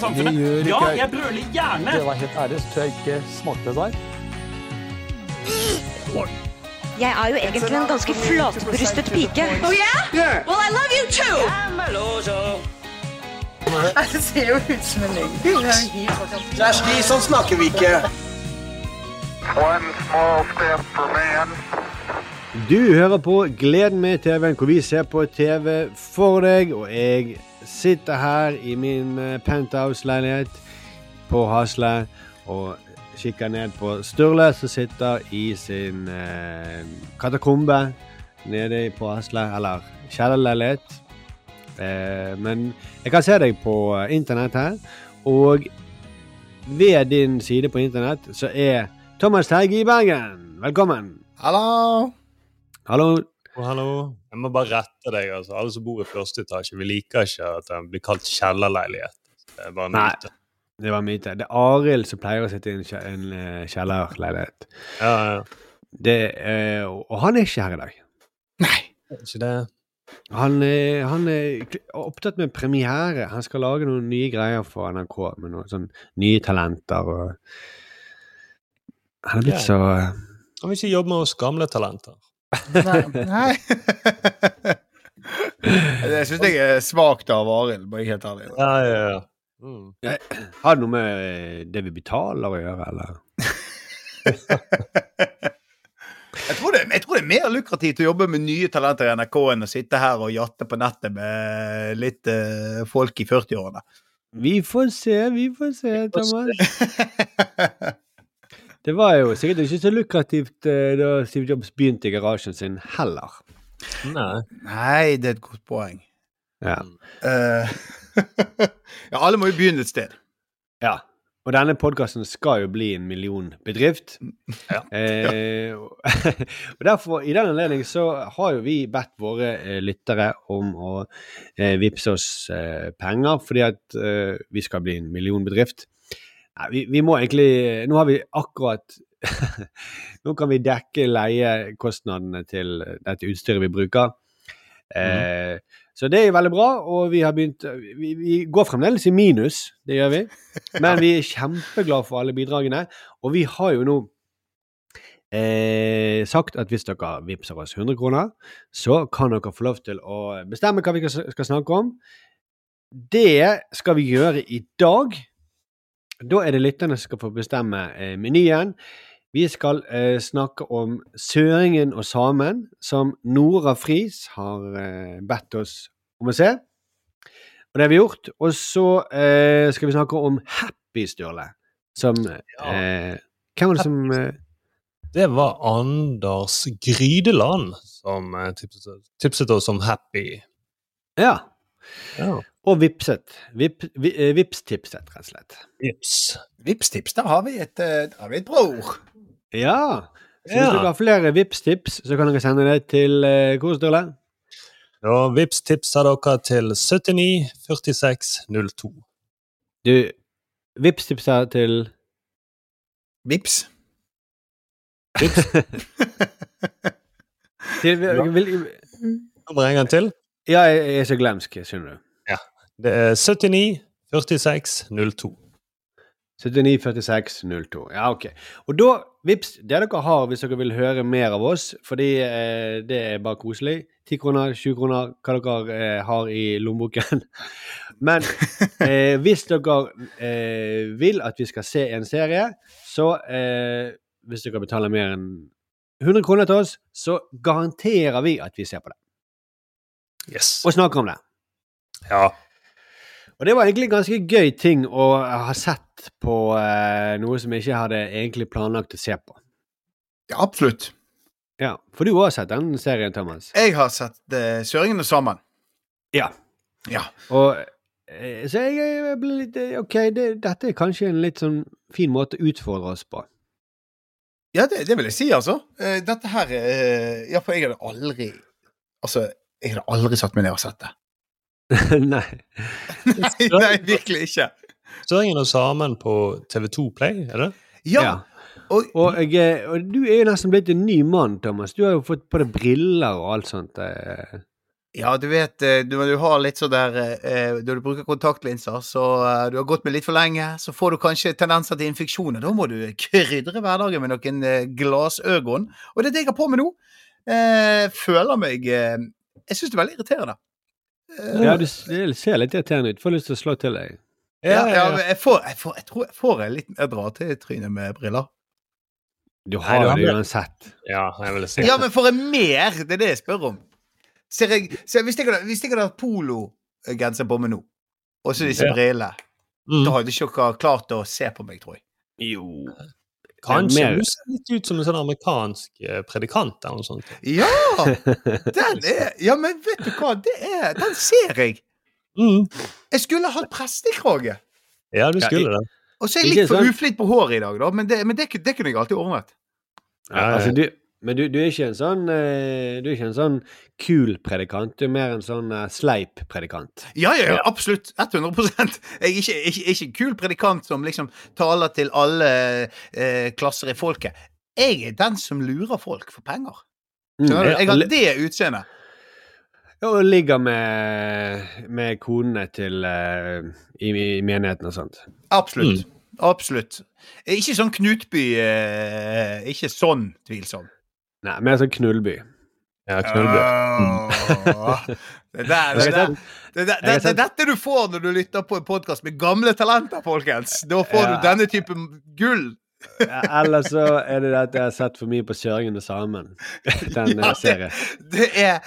norske samfunnet. Ja, jeg brøler gjerne! Det var helt ærlig, så tror jeg ikke smakte det der. Jeg er jo egentlig en ganske flatbrystet pike. Oh yeah? Well, I love you too. Det ser jo ut som en løgn. Kjersti, sånn snakker vi ikke. One small step for man. Du hører på Gleden med TV-en, hvor vi ser på TV for deg. Og jeg sitter her i min eh, penthouse-leilighet på Hasle og kikker ned på Sturle, som sitter i sin eh, katakombe nede på Hasle, eller kjellerleilighet. Eh, men jeg kan se deg på eh, internett her, og ved din side på internett så er Thomas Terje i Bergen. Velkommen. Hallo. Hallo. Hallo. Jeg må bare rette deg. altså. Alle som bor i første etasje, vi liker ikke at den blir kalt kjellerleilighet. Det er bare en Nei. myte. Det var myte. Det er Arild som pleier å sitte i en, kje- en eh, kjellerleilighet. Ja, ja. Det, eh, og han er ikke her i dag. Er Ikke det? Han, eh, han er kl- opptatt med premiere. Han skal lage noen nye greier for NRK med noen sånn nye talenter og Han er blitt Ja. så eh, Han vil ikke jobbe med oss gamle talenter. Nei. det syns jeg er svakt av Arild, bare helt ærlig. Ja, ja, ja. Mm. Har det noe med eh, det vi betaler å gjøre, eller? Jeg tror, det, jeg tror det er mer lukrativt å jobbe med nye talenter i NRK enn å sitte her og jatte på nettet med litt uh, folk i 40-årene. Vi får se, vi får se, Thomas. Det var jo sikkert ikke så lukrativt eh, da Steve Jobs begynte i garasjen sin heller. Nei. Nei, det er et godt poeng. Ja. Uh, ja, alle må jo begynne et sted. ja. Og denne podkasten skal jo bli en millionbedrift. Ja. Eh, og derfor, i den anledning, så har jo vi bedt våre eh, lyttere om å eh, vippse oss eh, penger, fordi at eh, vi skal bli en millionbedrift. Nei, vi, vi må egentlig Nå har vi akkurat Nå kan vi dekke leiekostnadene til dette utstyret vi bruker. Eh, Så det er veldig bra, og vi har begynt vi, vi går fremdeles i minus, det gjør vi. Men vi er kjempeglade for alle bidragene. Og vi har jo nå eh, sagt at hvis dere vippser oss 100 kroner, så kan dere få lov til å bestemme hva vi skal snakke om. Det skal vi gjøre i dag. Da er det lytterne som skal få bestemme eh, menyen. Vi skal eh, snakke om Søringen og samen, som Nora Friis har eh, bedt oss om å se. Og det har vi gjort. Og så eh, skal vi snakke om Happy Sturle, som eh, Hvem var det som eh, Det var Anders Grydeland som tipset, tipset oss om Happy. Ja. Ja. Og vipset. Vip, vi, eh, Vipstipset, rett og slett. Vips. Vipstips, da har vi et, eh, har vi et bra ord. Ja. Så hvis Ja. dere har flere Vipps-tips, så kan dere sende det til eh, hvor, Sturle? Og Vips tipser dere til 79 46 02. Du, Vipps-tipset til Vips. til, vil, Kommer en gang til. Ja, jeg er så glemsk, skjønner du. Det er 79 46 02. 79 46 02. Ja, ok. Og da, vips, det dere har hvis dere vil høre mer av oss, fordi eh, det er bare koselig 10 kroner, 20 kroner, hva dere eh, har i lommeboken. Men eh, hvis dere eh, vil at vi skal se en serie, så eh, hvis dere betaler mer enn 100 kroner til oss, så garanterer vi at vi ser på det. Yes. Og snakker om det. Ja. Og det var egentlig en ganske gøy ting å ha sett på eh, noe som jeg ikke hadde egentlig planlagt å se på. Ja, absolutt. Ja, For du har sett den serien, Thomas? Jeg har sett eh, Søringene sammen. Ja. Ja. Og eh, Så jeg eh, ble litt eh, OK, det, dette er kanskje en litt sånn fin måte å utfordre oss på. Ja, det, det vil jeg si, altså. Eh, dette her Ja, for jeg hadde aldri Altså, jeg hadde aldri satt meg ned og sett det. Nei. nei, nei, virkelig ikke. Søringen og Samen på TV2 Play, er det? Ja. Ja. Og, Og, jeg, eh, og du er jo nesten blitt en ny mann, Thomas. Du har jo fått på deg briller og alt sånt. eh. Ja, du vet, eh, du- når du har litt sånn der Når du bruker kontaktlinser, så du har gått med litt for lenge, så får du kanskje tendenser til infeksjoner. Da må du krydre hverdagen med noen glassøgon. Og det er det jeg har på meg nå. Jeg føler meg Jeg syns det er veldig irriterende. Eh, Ja, du ser litt irriterende ut. Får lyst til å slå til deg. ja, ja, men jeg, får, jeg, får, jeg tror jeg får en liten Jeg drar til trynet med briller. Du har Nei, det jo uansett. Ja, jeg ville si Ja, men får jeg mer! Det er det jeg spør om. Ser jeg, ser, hvis, jeg hadde, hvis jeg hadde hatt pologenser på meg nå, og så disse Ja. brillene, Mm. da hadde ikke dere klart å se på meg, tror jeg. Jo. Kanskje mer- du ser litt ut som en sånn amerikansk eh, predikant eller noe sånt. Ja! Den er Ja, men vet du hva? Det er Den ser jeg! Mm. Jeg skulle hatt prestekrage. Ja, du skulle det. Og så er jeg litt for uflitt på håret i dag, da, men det, men det, det kunne jeg alltid ordnet. Ja. altså, du, men du, du er ikke en sånn eh, Du er ikke en sånn kul predikant. Du er mer en sånn eh, sleip predikant. Ja, ja, ja, absolutt. 100 Jeg er ikke, ikke, ikke en kul predikant som liksom taler til alle eh, klasser i folket. Jeg er den som lurer folk for penger. Skjønner du? Ja, Jeg har det utseendet. Ja, og ligger med, med konene til uh, i, i menigheten og sånt. Absolutt. Absolutt. Ikke sånn Knutby uh, Ikke sånn tvilsom. Nei, mer sånn knullby. Ja, knullby. Oh, Det, der, det, der, det, det, det, det er dette du får når du lytter på en podkast med gamle talenter, folkens. Da får Ja. du denne typen gull. Ja, Eller så er det at jeg har sett for mye på 'Kjøringene og Samen. Den Ja, eh, serien. Det er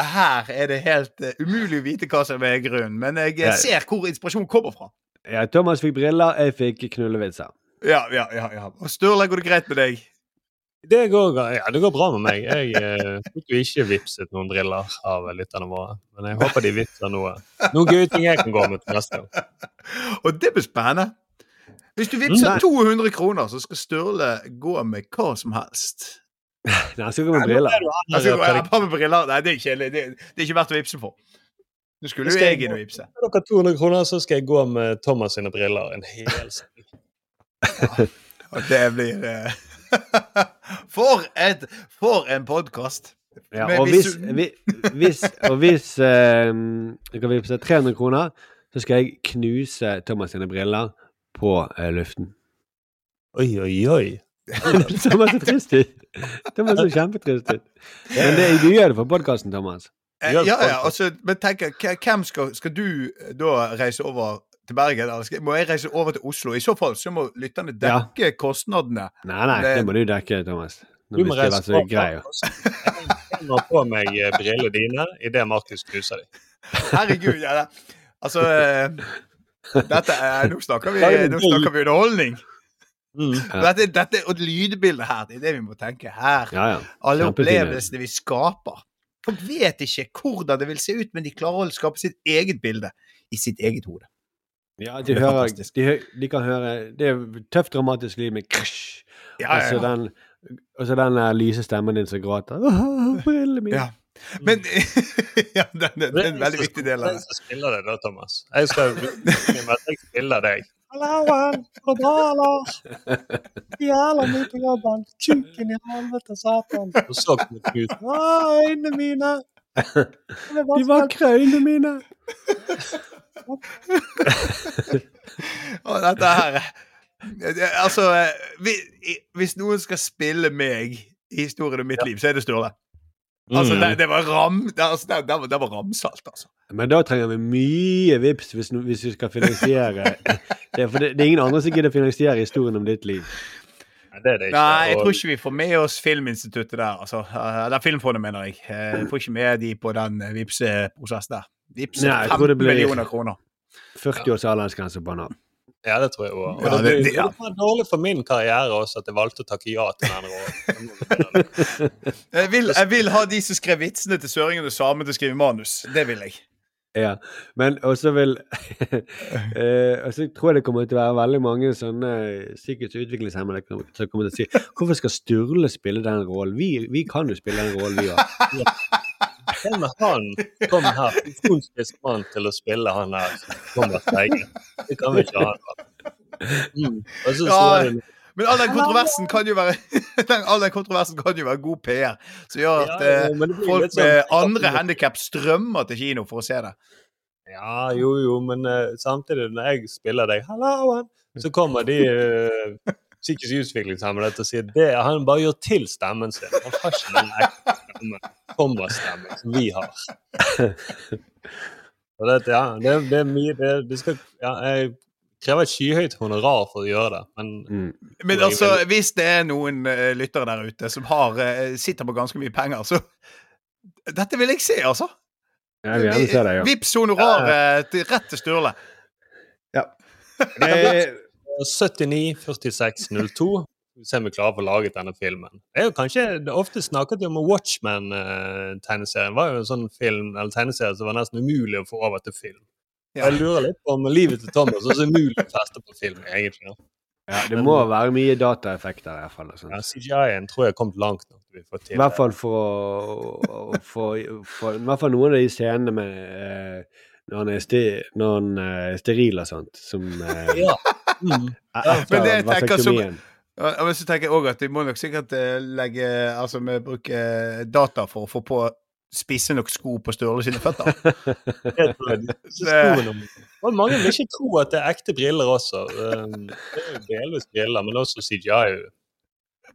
Her er det helt uh, umulig å vite hva som er grunnen, men jeg eh, Ja. ser hvor inspirasjonen kommer fra. Ja, Thomas fikk briller, jeg fikk knullevitser. Ja, ja, ja. ja. Og Sturle, går det greit med deg? Det går, ja, det går bra med meg. Jeg eh, fikk jo ikke vipset noen briller av lytterne våre. Men jeg håper de vipser noe. Noen gøye ting jeg kan gå med til neste gang. Og det blir spennende. Hvis du vipser Mm. 200 kroner, så skal Sturle gå med hva som helst. Nei, jeg skal gå med briller. Han skal gå bare med briller. Nei, det er ikke, det, det er ikke verdt å vipse for. Nå skulle jo jeg jeg inn og vipse. vippse. Dere 200 kroner, så skal jeg gå med Thomas sine briller en hel sending. Og det blir eh, For et For en podkast! Ja, og hvis vi- hvis, og hvis eh, kan se 300 kroner, så skal jeg knuse Thomas sine briller på eh, luften. Oi, oi, oi. Thomas er trist ut. Thomas er kjempetrist ut. Men det, du gjør det for podkasten, Thomas. Eh, Ja, ja, altså, men tenk, hvem skal, skal du da reise over til Bergen? Eller skal, må jeg reise over til Oslo? I så fall så må lytterne dekke kostnadene. Nei, nei, Det- det må du dekke, Thomas. Du må reise på, så grei. Jeg må på meg eh, brillene dine idet Markus knuser dem. Herregud. Ja, det, altså eh, dette er, Nå snakker vi, nå snakker vi underholdning. Mm. Ja. Dette, dette, og lydbildet her, det er det vi må tenke her. Ja, ja. Alle opplevelsene vi skaper. Folk vet ikke hvordan det vil se ut, men de klarer å skape sitt eget bilde i sitt eget hode. Ja de, er hører, de, de kan høre Det er tøft dramatisk lyd med krasj. Ja, ja, ja. og så den den lyse stemmen din som gråter. Åh, brillene mine. Ja. Men ja, det, det, det er en veldig viktig del av det. Jeg spiller det da, Thomas? Jeg skal jeg spiller deg. Hallauen, går det bra, Lars? Jævla mye på jobben. Kuken i helvete, satan. Og så. Å, øynene mine. De var krøyene mine. Og dette her Altså, hvis noen skal spille meg i historien om mitt liv, så er det Sturle. Altså, Mm. det, det var ram... Det, altså, det, det, var, det var ramsalt, altså. Men da trenger vi mye vips hvis, hvis vi skal finansiere det. For det, det er ingen andre som gidder å finansiere historien om ditt liv. Det er det ikke. Nei, jeg tror ikke vi får med oss Filminstituttet der. altså. Eh, Eller Filmfondet, mener jeg. Eh, Jeg får ikke med de på den eh, Vipse-prosessen der. Vipse Nei, jeg tror 15 det blir- millioner kroner. 40 års aldersgrense på Nav. Ja, det tror jeg òg. Og Ja, det, det- det- ja. det var dårlig for min karriere også at jeg valgte å takke ja til denne rollen. Jeg vil, jeg vil ha de som skrev vitsene til Søringen og Samen til å skrive manus. Det vil jeg. Ja, men også vil eh, Og så tror jeg det kommer til å være veldig mange sånne psykisk utviklingshemmede som kommer til å si Hvorfor skal Sturle spille den rollen? Vi, vi kan jo spille den rollen, vi òg. Hvem er han? Kom her, funksjonsfrisk mann til å spille han her. Thomas Teige. Det kan vi ikke ha. Mm. Og så Ja, står det Men all den kontroversen kan jo være all den kontroversen kan jo være god PR, som gjør at Ja, eh, det folk sånn- med andre handikap strømmer til kino for å se det. Ja, jo, jo, men uh, samtidig, når jeg spiller deg 'Halloen', så kommer de uh, psykisk utviklingshemmede til å si det han bare gjør til stemmen sin. Han har ikke den ekte stemmen, som vi har. Det, ja, det, det er mye det, det skal, ja, Jeg krever et skyhøyt honorar for å gjøre det, men Mm. Men altså, hvis det er noen uh, lyttere der ute som har, uh, sitter på ganske mye penger, så Dette vil jeg se, altså. Jeg vil gjerne se det, ja. Vips honoraret til rett til Sturle. Ja. 79 46 02 Se om vi klarer å få laget denne filmen. Det er jo kanskje, det er Ofte snakket vi om Watchmen-tegneserien. var jo en sånn film, eller tegneserie som var nesten umulig å få over til film. Ja. Jeg lurer litt på om livet til Thomas også er umulig å feste på film. egentlig. ja, det må være mye dataeffekter i hvert fall. Ja, CGI-en tror jeg har kommet langt nok. vi I hvert fall for å for, I hvert fall noen av de scenene med eh, når han er, sti, når han er steril og sånt, som eh, Ja. Mm. etter men det jeg tenker som- vasektomien. Ja, Men så tenker jeg òg at de må nok sikkert eh, legge Altså vi bruker data for å få på spisse nok sko på Sturle sine føtter. Og mange vil ikke tro at det er ekte briller også. Det er jo delvis briller, men også CGI.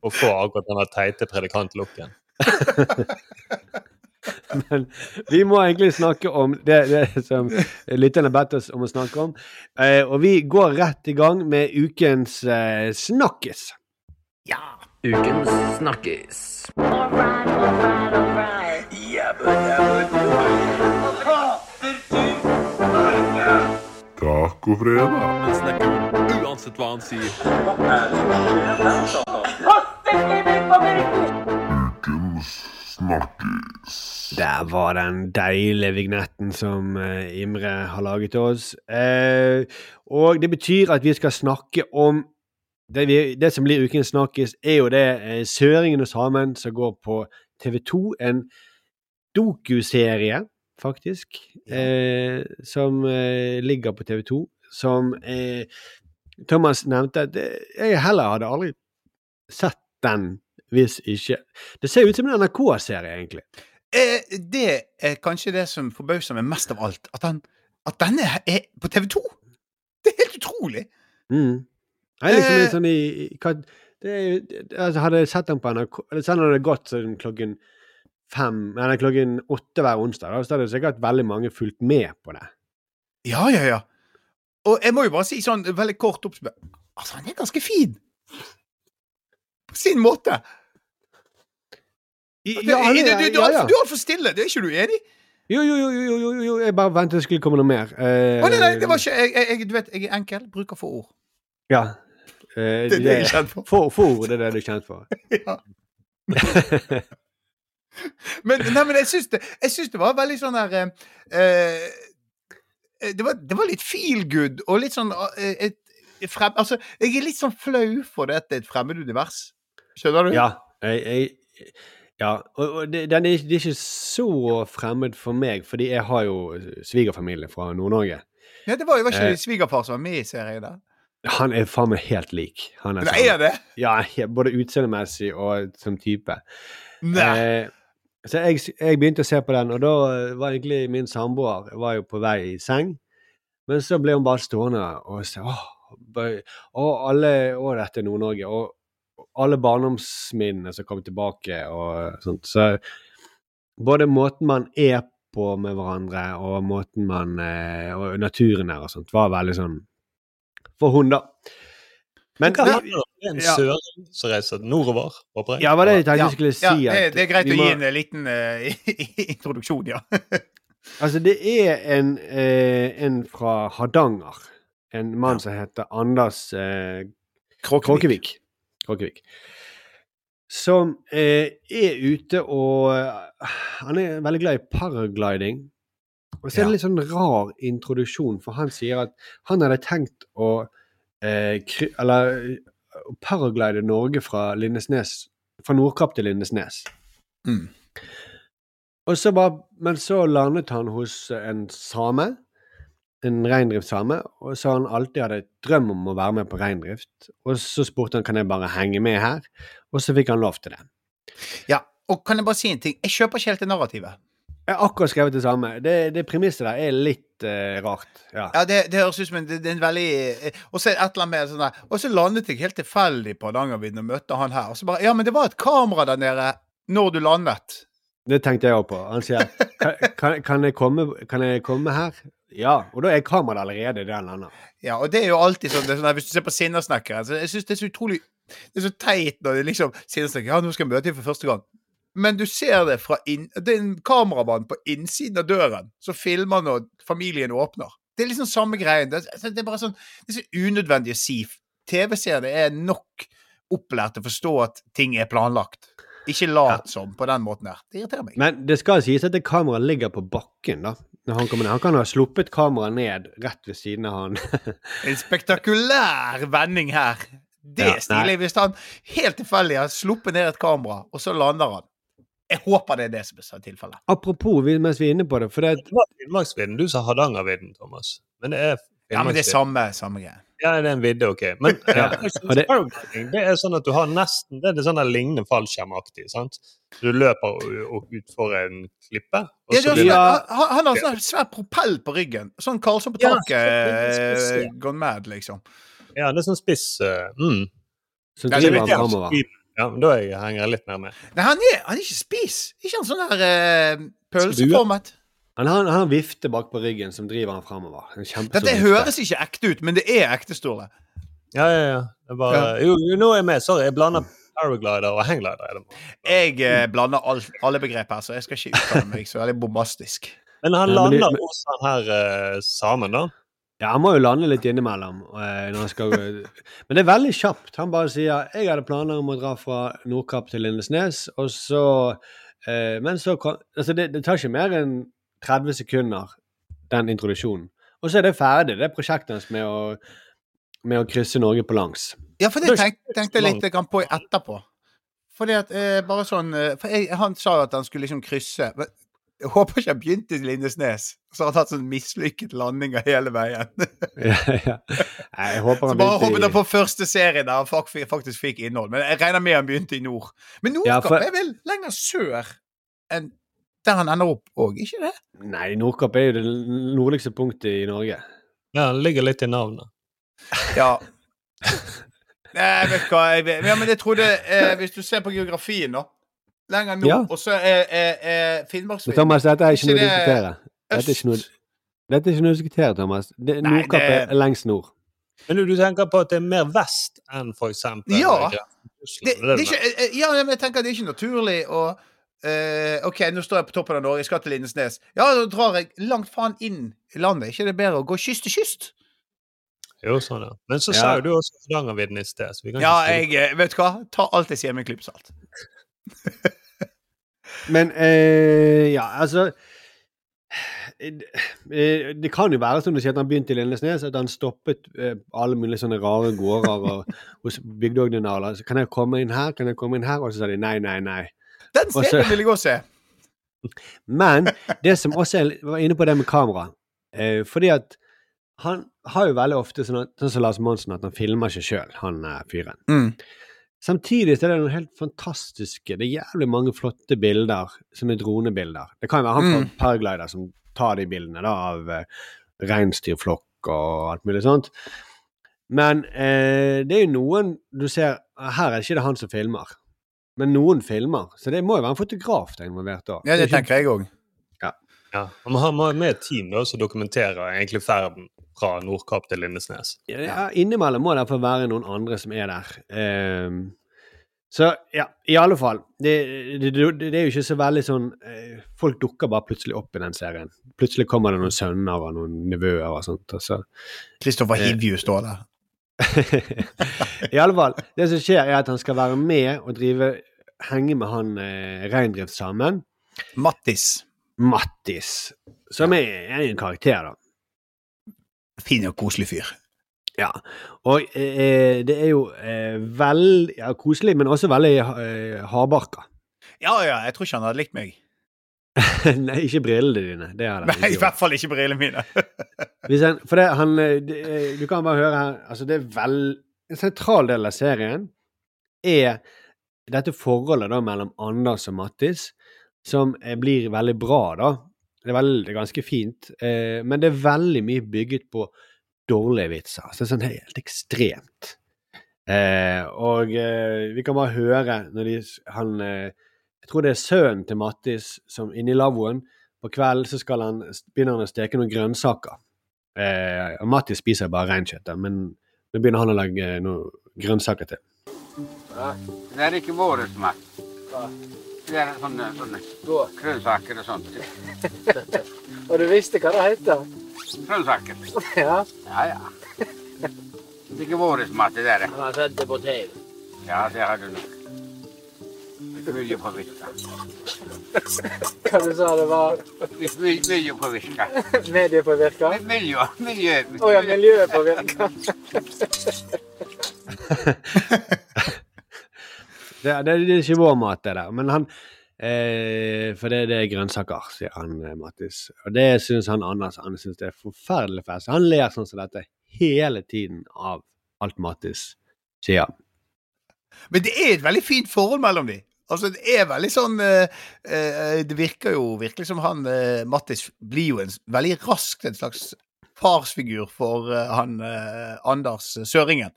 Å få akkurat den teite predikantlooken. Men vi må egentlig snakke om det, det som lytterne har bedt oss om å snakke om. Eh, og vi går rett i gang med ukens eh, snakkis. Ukens snakkis. Tacofredag. Han snakker uansett hva han sier. Ukens snakkis. Der var den deilige vignetten som eh, Imre har laget til oss. Eh, og det betyr at vi skal snakke om det, vi, det som blir ukens snakkis, er jo det eh, Søringen og samen som går på TV2. En dokuserie, faktisk, eh, som eh, ligger på TV2. Som eh, Thomas nevnte at eh, jeg heller hadde aldri sett den hvis ikke Det ser ut som en NRK-serie, egentlig. Eh, det er kanskje det som forbauser meg mest av alt. At, han, at denne er på TV2! Det er helt utrolig! Mm. Jeg er liksom Eh. litt sånn i, i hva, det det, altså Hadde jeg sett den på NRK eller sånn hadde det gått sånn klokken fem Eller klokken åtte hver onsdag, da, så hadde sikkert veldig mange fulgt med på det. Ja, ja, ja. Og jeg må jo bare si sånn veldig kort oppsummert Altså, han er ganske fin! På sin måte. I- ja, han du, er- du, du, ja, er ja. du er altfor stille. Det er ikke du enig? Jo, jo, jo, jo, jo, jo, jo, jeg bare ventet det skulle komme noe mer. Eh, nei, nei, det var ikke jeg, jeg, Du vet, jeg er enkel. Bruker få ord. Ja. Eh, Det er det jeg er kjent for. Få ord, det er det du er kjent for. Ja. Men, nei, men jeg syns det, det var veldig sånn der eh, eh, det, var, det var litt feel good og litt sånn eh, et, et frem, Altså, jeg er litt sånn flau for det at det er et fremmedunivers. Skjønner du? Ja. Jeg, jeg, ja. Og, og det, den er, det er ikke så fremmed for meg, fordi jeg har jo svigerfamilie fra Nord-Norge. Ja, det var jo var ikke Eh. svigerfar som var med i serien der. Han er faen meg helt lik. Han er Nei, sånn- er det? Ja, både utseendemessig og som type. Nei. Eh, så jeg, jeg begynte å se på den, og da eh, var egentlig min samboer var jo på vei i seng. Men så ble hun bare stående og se Åh, alle, å dette er Nord-Norge. Og alle barndomsminnene som kom tilbake og sånt. Så både måten man er på med hverandre, og måten man eh, Og naturen der og sånt, var veldig sånn For hun, da. Men Hva handler det om? Det en Ja. søring som reiser nordover, håper jeg. Ja, var det jeg tenkte Ja, jeg skulle si. ja, det, det er greit å må- gi en eh, liten uh, introduksjon, ja. Altså, det er en, uh, en fra Hardanger. En mann som heter Anders uh, Kråkevik. Kråkevik. Som uh, er ute og Han er veldig glad i paragliding. Og så er Ja. det litt sånn rar introduksjon, for han sier at han hadde tenkt å eh, kry, Eller eh, paraglide Norge fra Lindesnes Fra Nordkapp til Lindesnes. Mm. Og så bare, men så landet han hos en same en reindriftssame, og så han alltid hadde et drøm om å være med på reindrift. Og så spurte han kan jeg bare henge med her, og så fikk han lov til det. Ja, og kan jeg bare si en ting? Jeg kjøper ikke helt det narrativet. Jeg har akkurat skrevet det samme. Det, det premisset der er litt eh, rart. Ja. Ja, det, det høres ut som en, det, er en veldig eh, Og så et eller annet med sånn der Og så landet jeg helt tilfeldig på Hardangervidda og møtte han her. Og så bare Ja, men det var et kamera der nede når du landet. Det tenkte jeg òg på. Han sier kan, kan, kan, jeg komme, kan jeg komme her? Ja. Og da er kameraet allerede der han lander. Ja, og det er jo alltid sånn, det sånn Hvis du ser på Sinnasnekkeren så Jeg syns det er så utrolig Det er så teit når det liksom Sinnasnekkeren Ja, nå skal jeg møte dem for første gang. Men du ser det fra inn... Det er en kameramann på innsiden av døren som filmer når familien åpner. Det er liksom samme greien. Det, er- bare sånn Det er så unødvendig å si. TV-seere er nok opplært til å forstå at ting er planlagt. Ikke lat som på den måten her. Det irriterer meg. Men det skal sies at det kameraet ligger på bakken, da. Når han. Han kan ha sluppet kameraet ned rett ved siden av han. En spektakulær vending her. Det Ja, stilig. Hvis han helt tilfeldig har sluppet ned et kamera, og så lander han. Jeg håper det er det som er tilfellet. Apropos, vi- mens vi er inne på det, for det Det var Finnmarksvidden. Du sa Hardangervidden, Thomas. Men det er Ja, men det er samme, samme greie. Ja, det er en vidde, OK. Men Ja, ja, det- er sånn at du har nesten Det er sånn der lignende fallskjermaktig. sant? Du løper utfor en klippe, og Ja, så er, han, har sånn svær propell på ryggen. Sånn Karlsson på Ja, taket eh, gone mad, liksom. Ja, det er sånn spiss eh, mm. Så Ja, det driver han framover. Ja, men da er jeg- henger jeg litt mer med. Nei, han er, han er ikke spis. Ikke han sånn der uh, pølseformet. Han har, han har en vifte bak på ryggen som driver han framover. Dette høres ikke ekte ut, men det er ekte, store Ja, ja, ja. Det er bare, jo, jo, nå er jeg med. Sorry, jeg blander paraglider og hangglider. Er det. Jeg eh, blander all, alle begrep her, så jeg skal ikke uttale meg så veldig bombastisk. Men han Ja, men det- lander men- hos han her eh, samen, da. Ja, han må jo lande litt innimellom. eh, skal. Men det er veldig kjapt. Han bare sier 'Jeg hadde planer om å dra fra Nordkapp til Lindesnes', og så eh, Men så Altså, det, det tar ikke mer enn 30 sekunder, den introduksjonen. Og så er det ferdig, det er prosjektet hans med å, med å krysse Norge på langs. Ja, for det tenk, tenkte jeg litt på etterpå. Fordi at eh, bare sånn eh, For jeg, han sa at han skulle liksom krysse. Jeg håper ikke han begynte i Lindesnes, så har han tatt sånn mislykket landinger hele veien. ja, ja. Nei, Jeg håper Så bare håper i han på første serie der han faktisk fikk innhold. Men jeg regner med han begynte i nord. Men Ja, Nordkapp for- er vel lenger sør enn der han ender opp òg, ikke det? Nei, Nordkapp er jo det nordligste punktet i Norge. Ja, det ligger litt i navnet. Ja. Nei, vet du hva jeg vet. Ja, men jeg trodde eh, Hvis du ser på geografien, da. Lenger nord, Ja. og så er, er, er Finnmarksvidda Thomas, dette er ikke noe å diskutere. Dette er ikke noe, dette er ikke noe å diskutere, Thomas. Det, Nei, Nordkapp det- er lengst nord. Men du, tenker på at det er mer vest enn for eksempel Ja. Russland, det, det er ikke, eh, eh, Ja, men jeg tenker at det er ikke naturlig å uh, OK, nå står jeg på toppen av Norge, jeg skal til Lindesnes. Ja, da drar jeg langt faen inn i landet. Ikke det bedre å gå kyst til kyst? Jo, sånn, ja. Men så Ja. sa jo du også Hardangervidda i sted. Så vi kan Ja, ikke jeg eh, Vet du hva? Ta alt jeg sier med en klype salt. Men eh, ja, altså eh, Det kan jo være som det skjedde at han begynte i Lindesnes, at han stoppet eh, alle mulige sånne rare gårder og hos bygdeordinaler. Så kan jeg komme inn her, kan jeg komme inn her? Og så sa de nei, nei, nei. Den serien vil jeg også se. Men det som også er, var inne på det med kamera eh, Fordi at han har jo veldig ofte sånn, at, sånn som Lars Monsen, at han filmer ikke sjøl, han eh, fyren. Mm. Samtidig så er det noen helt fantastiske Det er jævlig mange flotte bilder, som er dronebilder. Det kan jo være han fra Mm. Paraglider som tar de bildene da, av uh, reinsdyrflokk og alt mulig sånt. Men eh, det er jo noen du ser Her er det ikke det han som filmer, men noen filmer. Så det må jo være en fotograf det er involvert da. Ja, det er tenker jeg òg. Ja. ja. man har med et team da, som dokumenterer egentlig ferden fra Nordkapp til Lindesnes. Ja, ja, innimellom må det derfor være noen andre som er der. Um, så ja, i alle fall. Det, det, det, det er jo ikke så veldig sånn eh, Folk dukker bare plutselig opp i den serien. Plutselig kommer det noen sønner og noen nevøer og sånt. Kristoffer så. Eh. Hivju står der. I alle fall. Det som skjer, er at han skal være med og drive henge med han eh, reindriftssamen. Mattis. Mattis. Som er, er en karakter, da. Fin og koselig fyr. Ja, og eh, det er jo eh, veldig ja, koselig, men også veldig eh, hardbarka. Ja, ja, jeg tror ikke han hadde likt meg. Nei, ikke brillene dine. Det har de Nei, i hvert fall ikke brillene mine. Han, for det, han eh, det, eh, Du kan bare høre her altså det er vel, En sentral del av serien er dette forholdet da mellom Anders og Mattis, som eh, blir veldig bra, da. Det er, veldig, det er ganske fint, eh, men det er veldig mye bygget på dårlige vitser. Så det er sånn helt ekstremt. Eh, og eh, vi kan bare høre når de han eh, Jeg tror det er sønnen til Mattis som inni lavvoen på kvelden så skal han, begynner han å steke noen grønnsaker. Eh, og Mattis spiser bare reinkjøtt, men nå begynner han å lage noen grønnsaker til. Det er ikke våre mat. Det er sånne, sånne grønnsaker og sånt. Og du visste hva det heter? Grønnsaker. Ja. Ja, ja. Det er ikke våre mat, det der. Han har sett det på TV. Ja, det har du nok. Mye på viska. Hva du sa det var Mye, mye på viska. mediepåvirka? Miljø, miljø. Å ja, miljøpåvirka. Det, det, det er ikke vår mat, det der. Men han eh, For det, det er grønnsaker, sier han eh, Mattis. Og det syns han Anders han synes det er forferdelig fest. Han ler sånn som dette hele tiden av alt Mattis sier. Men det er et veldig fint forhold mellom dem. Altså, det er veldig sånn eh, eh, Det virker jo virkelig som han eh, Mattis blir jo en veldig raskt en slags farsfigur for han Anders Søringen.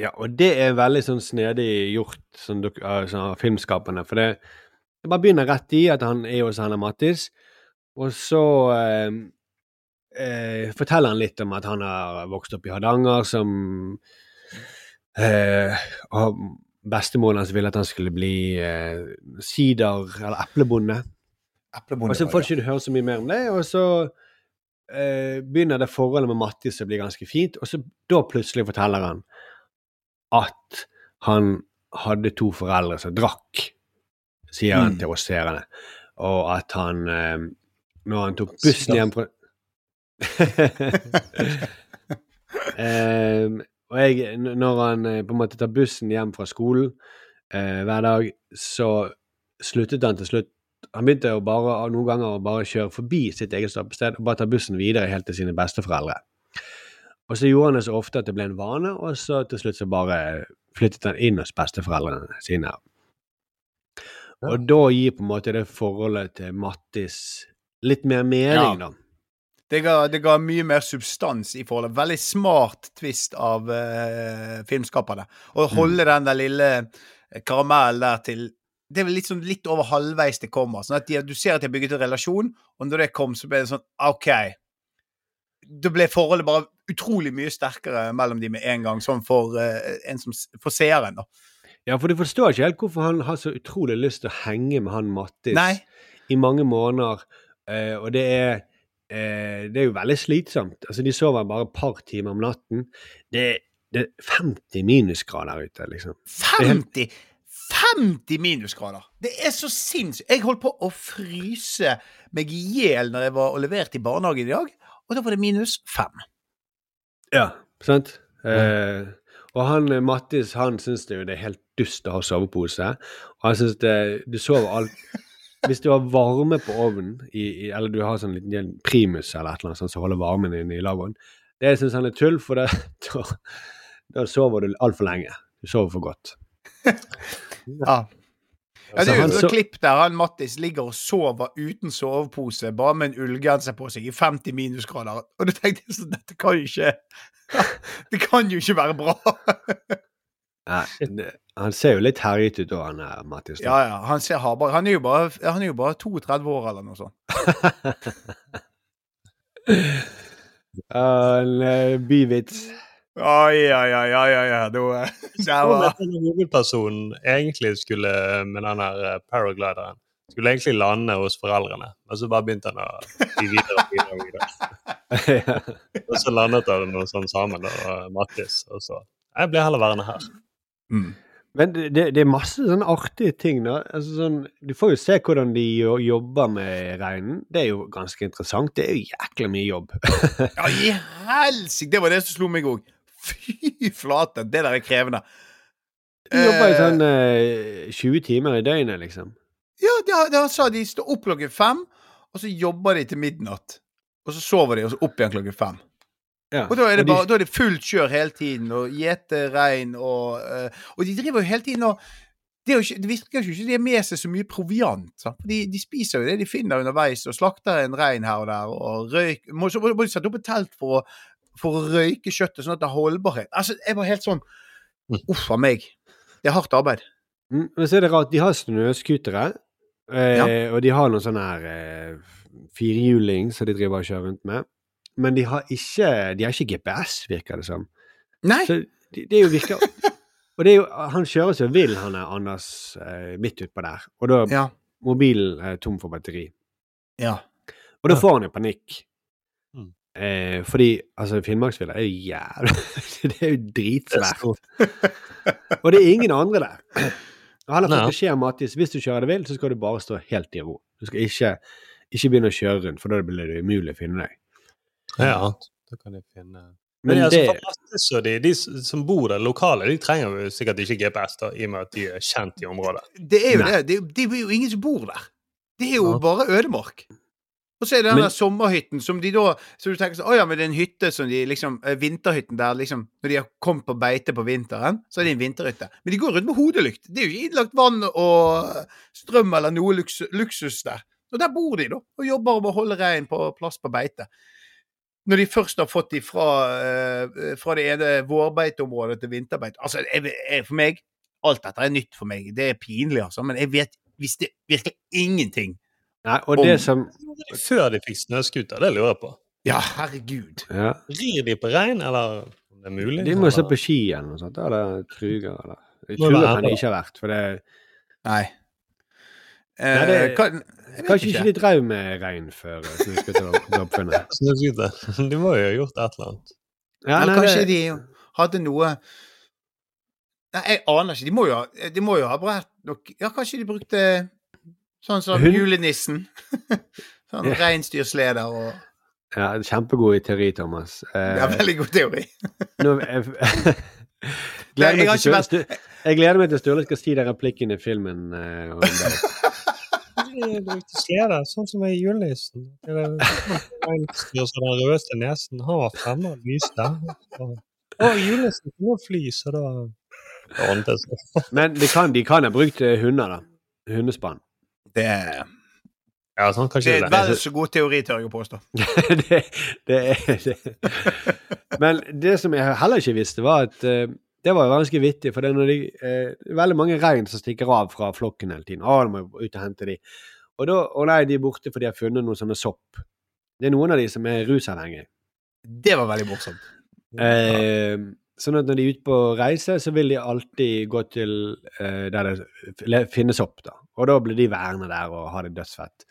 Ja, og det er veldig sånn snedig gjort sånn, av sånn, filmskaperne. For det, det bare begynner rett i at han er hos henne Mattis, og så eh, eh, forteller han litt om at han har vokst opp i Hardanger som eh, og Bestemoren hans ville at han skulle bli eh, sider- eller eplebonde. Og så får ikke du høre så mye mer om det, og så eh, begynner det forholdet med Mattis å bli ganske fint, og så da plutselig forteller han at han hadde to foreldre som drakk, sier han Mm. til oss seerne, og at han eh, når han tok bussen hjem fra eh, og jeg, når han eh, på en måte tar bussen hjem fra skolen eh, hver dag, så sluttet han til slutt Han begynte jo bare, noen ganger å bare kjøre forbi sitt eget stoppested og bare ta bussen videre helt til sine besteforeldre. Og så gjorde han det så ofte at det ble en vane, og så til slutt så bare flyttet han inn hos besteforeldrene sine. Og da gir på en måte det forholdet til Mattis litt mer mening, Ja. da. Det ga, det ga mye mer substans i forholdet. Veldig smart twist av uh, filmskaperne. Å holde den der lille karamellen der til Det er vel litt, sånn, litt over halvveis det kommer. Sånn at de, Du ser at de har bygget en relasjon, og når det kom, så ble det sånn OK. Da ble forholdet bare utrolig mye sterkere mellom de med en gang, sånn for, eh, en som, for seeren, da. Ja, for du forstår ikke helt hvorfor han har så utrolig lyst til å henge med han Mattis Nei. i mange måneder, eh, og det er eh, det er jo veldig slitsomt. Altså, De sover bare et par timer om natten. Det, det er 50 minusgrader ute, liksom. 50! 50 minusgrader! Det er så sinnssykt! Jeg holdt på å fryse meg i hjel når jeg var og leverte i barnehagen i dag, og da var det minus fem. Ja, sant? Eh, og han eh, Mattis han syns det, det er helt dust å ha sovepose. Og han syns det Du sover alt Hvis du har varme på ovnen, i, i, eller du har sånn liten primus eller et eller annet sånt som holder varmen inne i lavvoen, det syns han er tull, for det, da, da sover du altfor lenge. Du sover for godt. Ja. Ja, det er jo han et klipp der han Mattis ligger og sover uten sovepose, bare med en ullgenser på seg i 50 minusgrader. Og du tenkte jeg sånn Dette kan jo ikke Det kan jo ikke være bra. Nei, han ser jo litt herjet ut han her, Mattis. Ja, ja. Han, ser han, er bare, han er jo bare 32 år eller noe sånt. En eh, byvits. Oi, oi, oi, oi, oi, oi. var, der var hovedpersonen egentlig skulle, med den her eh, paraglideren, skulle egentlig lande hos foreldrene, men så bare begynte han å bli videre og videre. Og, videre. og så landet han noe sånn sammen, og Mattis, og så Jeg blir heller værende her. mm. Men det, det det er masse sånne artige ting. da. Altså, sånn, du får jo se hvordan de jobber med reinen. Det er jo ganske interessant. Det er jo jækla mye jobb. Ja, i helsike! Det var det som slo meg òg. Fy flate, det der er krevende. Du jobber i Eh, sånn eh, 20 timer i døgnet, liksom. Ja, det, han sa de står opp klokken fem, og så jobber de til midnatt. Og så sover de, og så opp igjen klokken fem. Ja. Og da er det, bare, de- da er det fullt kjør hele tiden, og gjete rein, og uh, Og de driver jo hele tiden og det, er jo ikke, det virker jo ikke de har med seg så mye proviant. De, de spiser jo det de finner underveis, og slakter en rein her og der, og røyk må, Så må de sette opp et telt for å, for å røyke kjøttet, sånn at det har holdbarhet. Altså, jeg var helt sånn Uff a meg. Det er hardt arbeid. Mm, Men så er det rart, de har snøskutere, eh, Ja. og de har noen sånne her eh, firehjuling som de driver og kjører rundt med. Men de har ikke, de har ikke GPS, virker det som. Nei. Så det, de er jo virker Og det jo, han kjører seg vill, han er Anders, eh, midt utpå der. Og da Ja. mobilen er tom for batteri. ja. Og da får han jo panikk. Eh, fordi altså, Finnmarksvidda er jo jævlig Det er jo dritsvært. Og det er ingen andre der. Og han har fått beskjed om at hvis du kjører det vill, så skal du bare stå helt i ro. Du skal ikke, ikke begynne å kjøre rundt, for da blir det umulig å finne deg. Ja, da kan de finne Men Men altså, det, for de, de som bor der lokale, de trenger jo sikkert ikke GPS, da, i og med at de er kjent i området. Det er jo Nei. det. Det er, det er jo ingen som bor der. Det er jo Ja. bare ødemark. Og så er det den Men- der sommerhytten som de da Så du tenker sånn Å ja, men det er en hytte som de liksom eh, Vinterhytten der liksom Når de har kommet på beite på vinteren, så er det en vinterhytte. Men de går rundt med hodelykt. Det er jo ikke innlagt vann og strøm eller noe luks, luksus der. Og der bor de, da, og jobber med å holde reinen på plass på beite. Når de først har fått de fra, eh, fra det ene vårbeiteområdet til vinterbeite Altså, jeg, jeg, for meg Alt dette er nytt for meg. Det er pinlig, altså. Men jeg vet visste virkelig ingenting. Nei, og om- det som Før de fikk snøscooter, det lurer jeg på. Ja, herregud. ja, Rir de på rein, eller om det er mulig? De må stå på ski eller noe sånt. Eller truger, eller Må Truger være kan det, det ikke ha vært, for det Nei. Eh, Nei, det- kan, Kanskje ikke de drev med rein før eh, snøscooter ble oppfunnet. Snøscooter. De må jo ha gjort et eller annet. Ja, Eller nei, kanskje det- de hadde noe Nei, jeg aner ikke. De må jo ha, de må jo ha brett nok Ja, kanskje de brukte sånn som Hun... julenissen. sånn yeah. reinsdyrsleder og Ja, kjempegod i teori, Thomas. Eh, Ja, veldig god teori. nå, jeg, gleder jeg meg vært... jeg gleder meg til Sturle skal si den replikken i filmen. eh, om det. De brukte slede, sånn som i julenissen. Den rødeste nesen. Han var fremme og lyste. Og, julenissen kunne fly, så da da ordnet det seg. Men de kan, de kan ha brukt eh, hunder, da. Hundespann. Det er, Ja, sånn, det er en vel så god teori, tør jeg å påstå. det, det er det. Men det som jeg heller ikke visste, var at uh, det var jo ganske vittig, for det er når de, uh, veldig mange rein som stikker av fra flokken hele tiden. Å, de må ut og hente de. Og da, å nei, de er borte fordi de har funnet noen sånne sopp. Det er noen av de som er rusavhengige. Det var veldig morsomt. Eh, sånn at når de er ute på reise, så vil de alltid gå til eh, der det finnes sopp, da. Og da blir de værende der og har det dødsfett.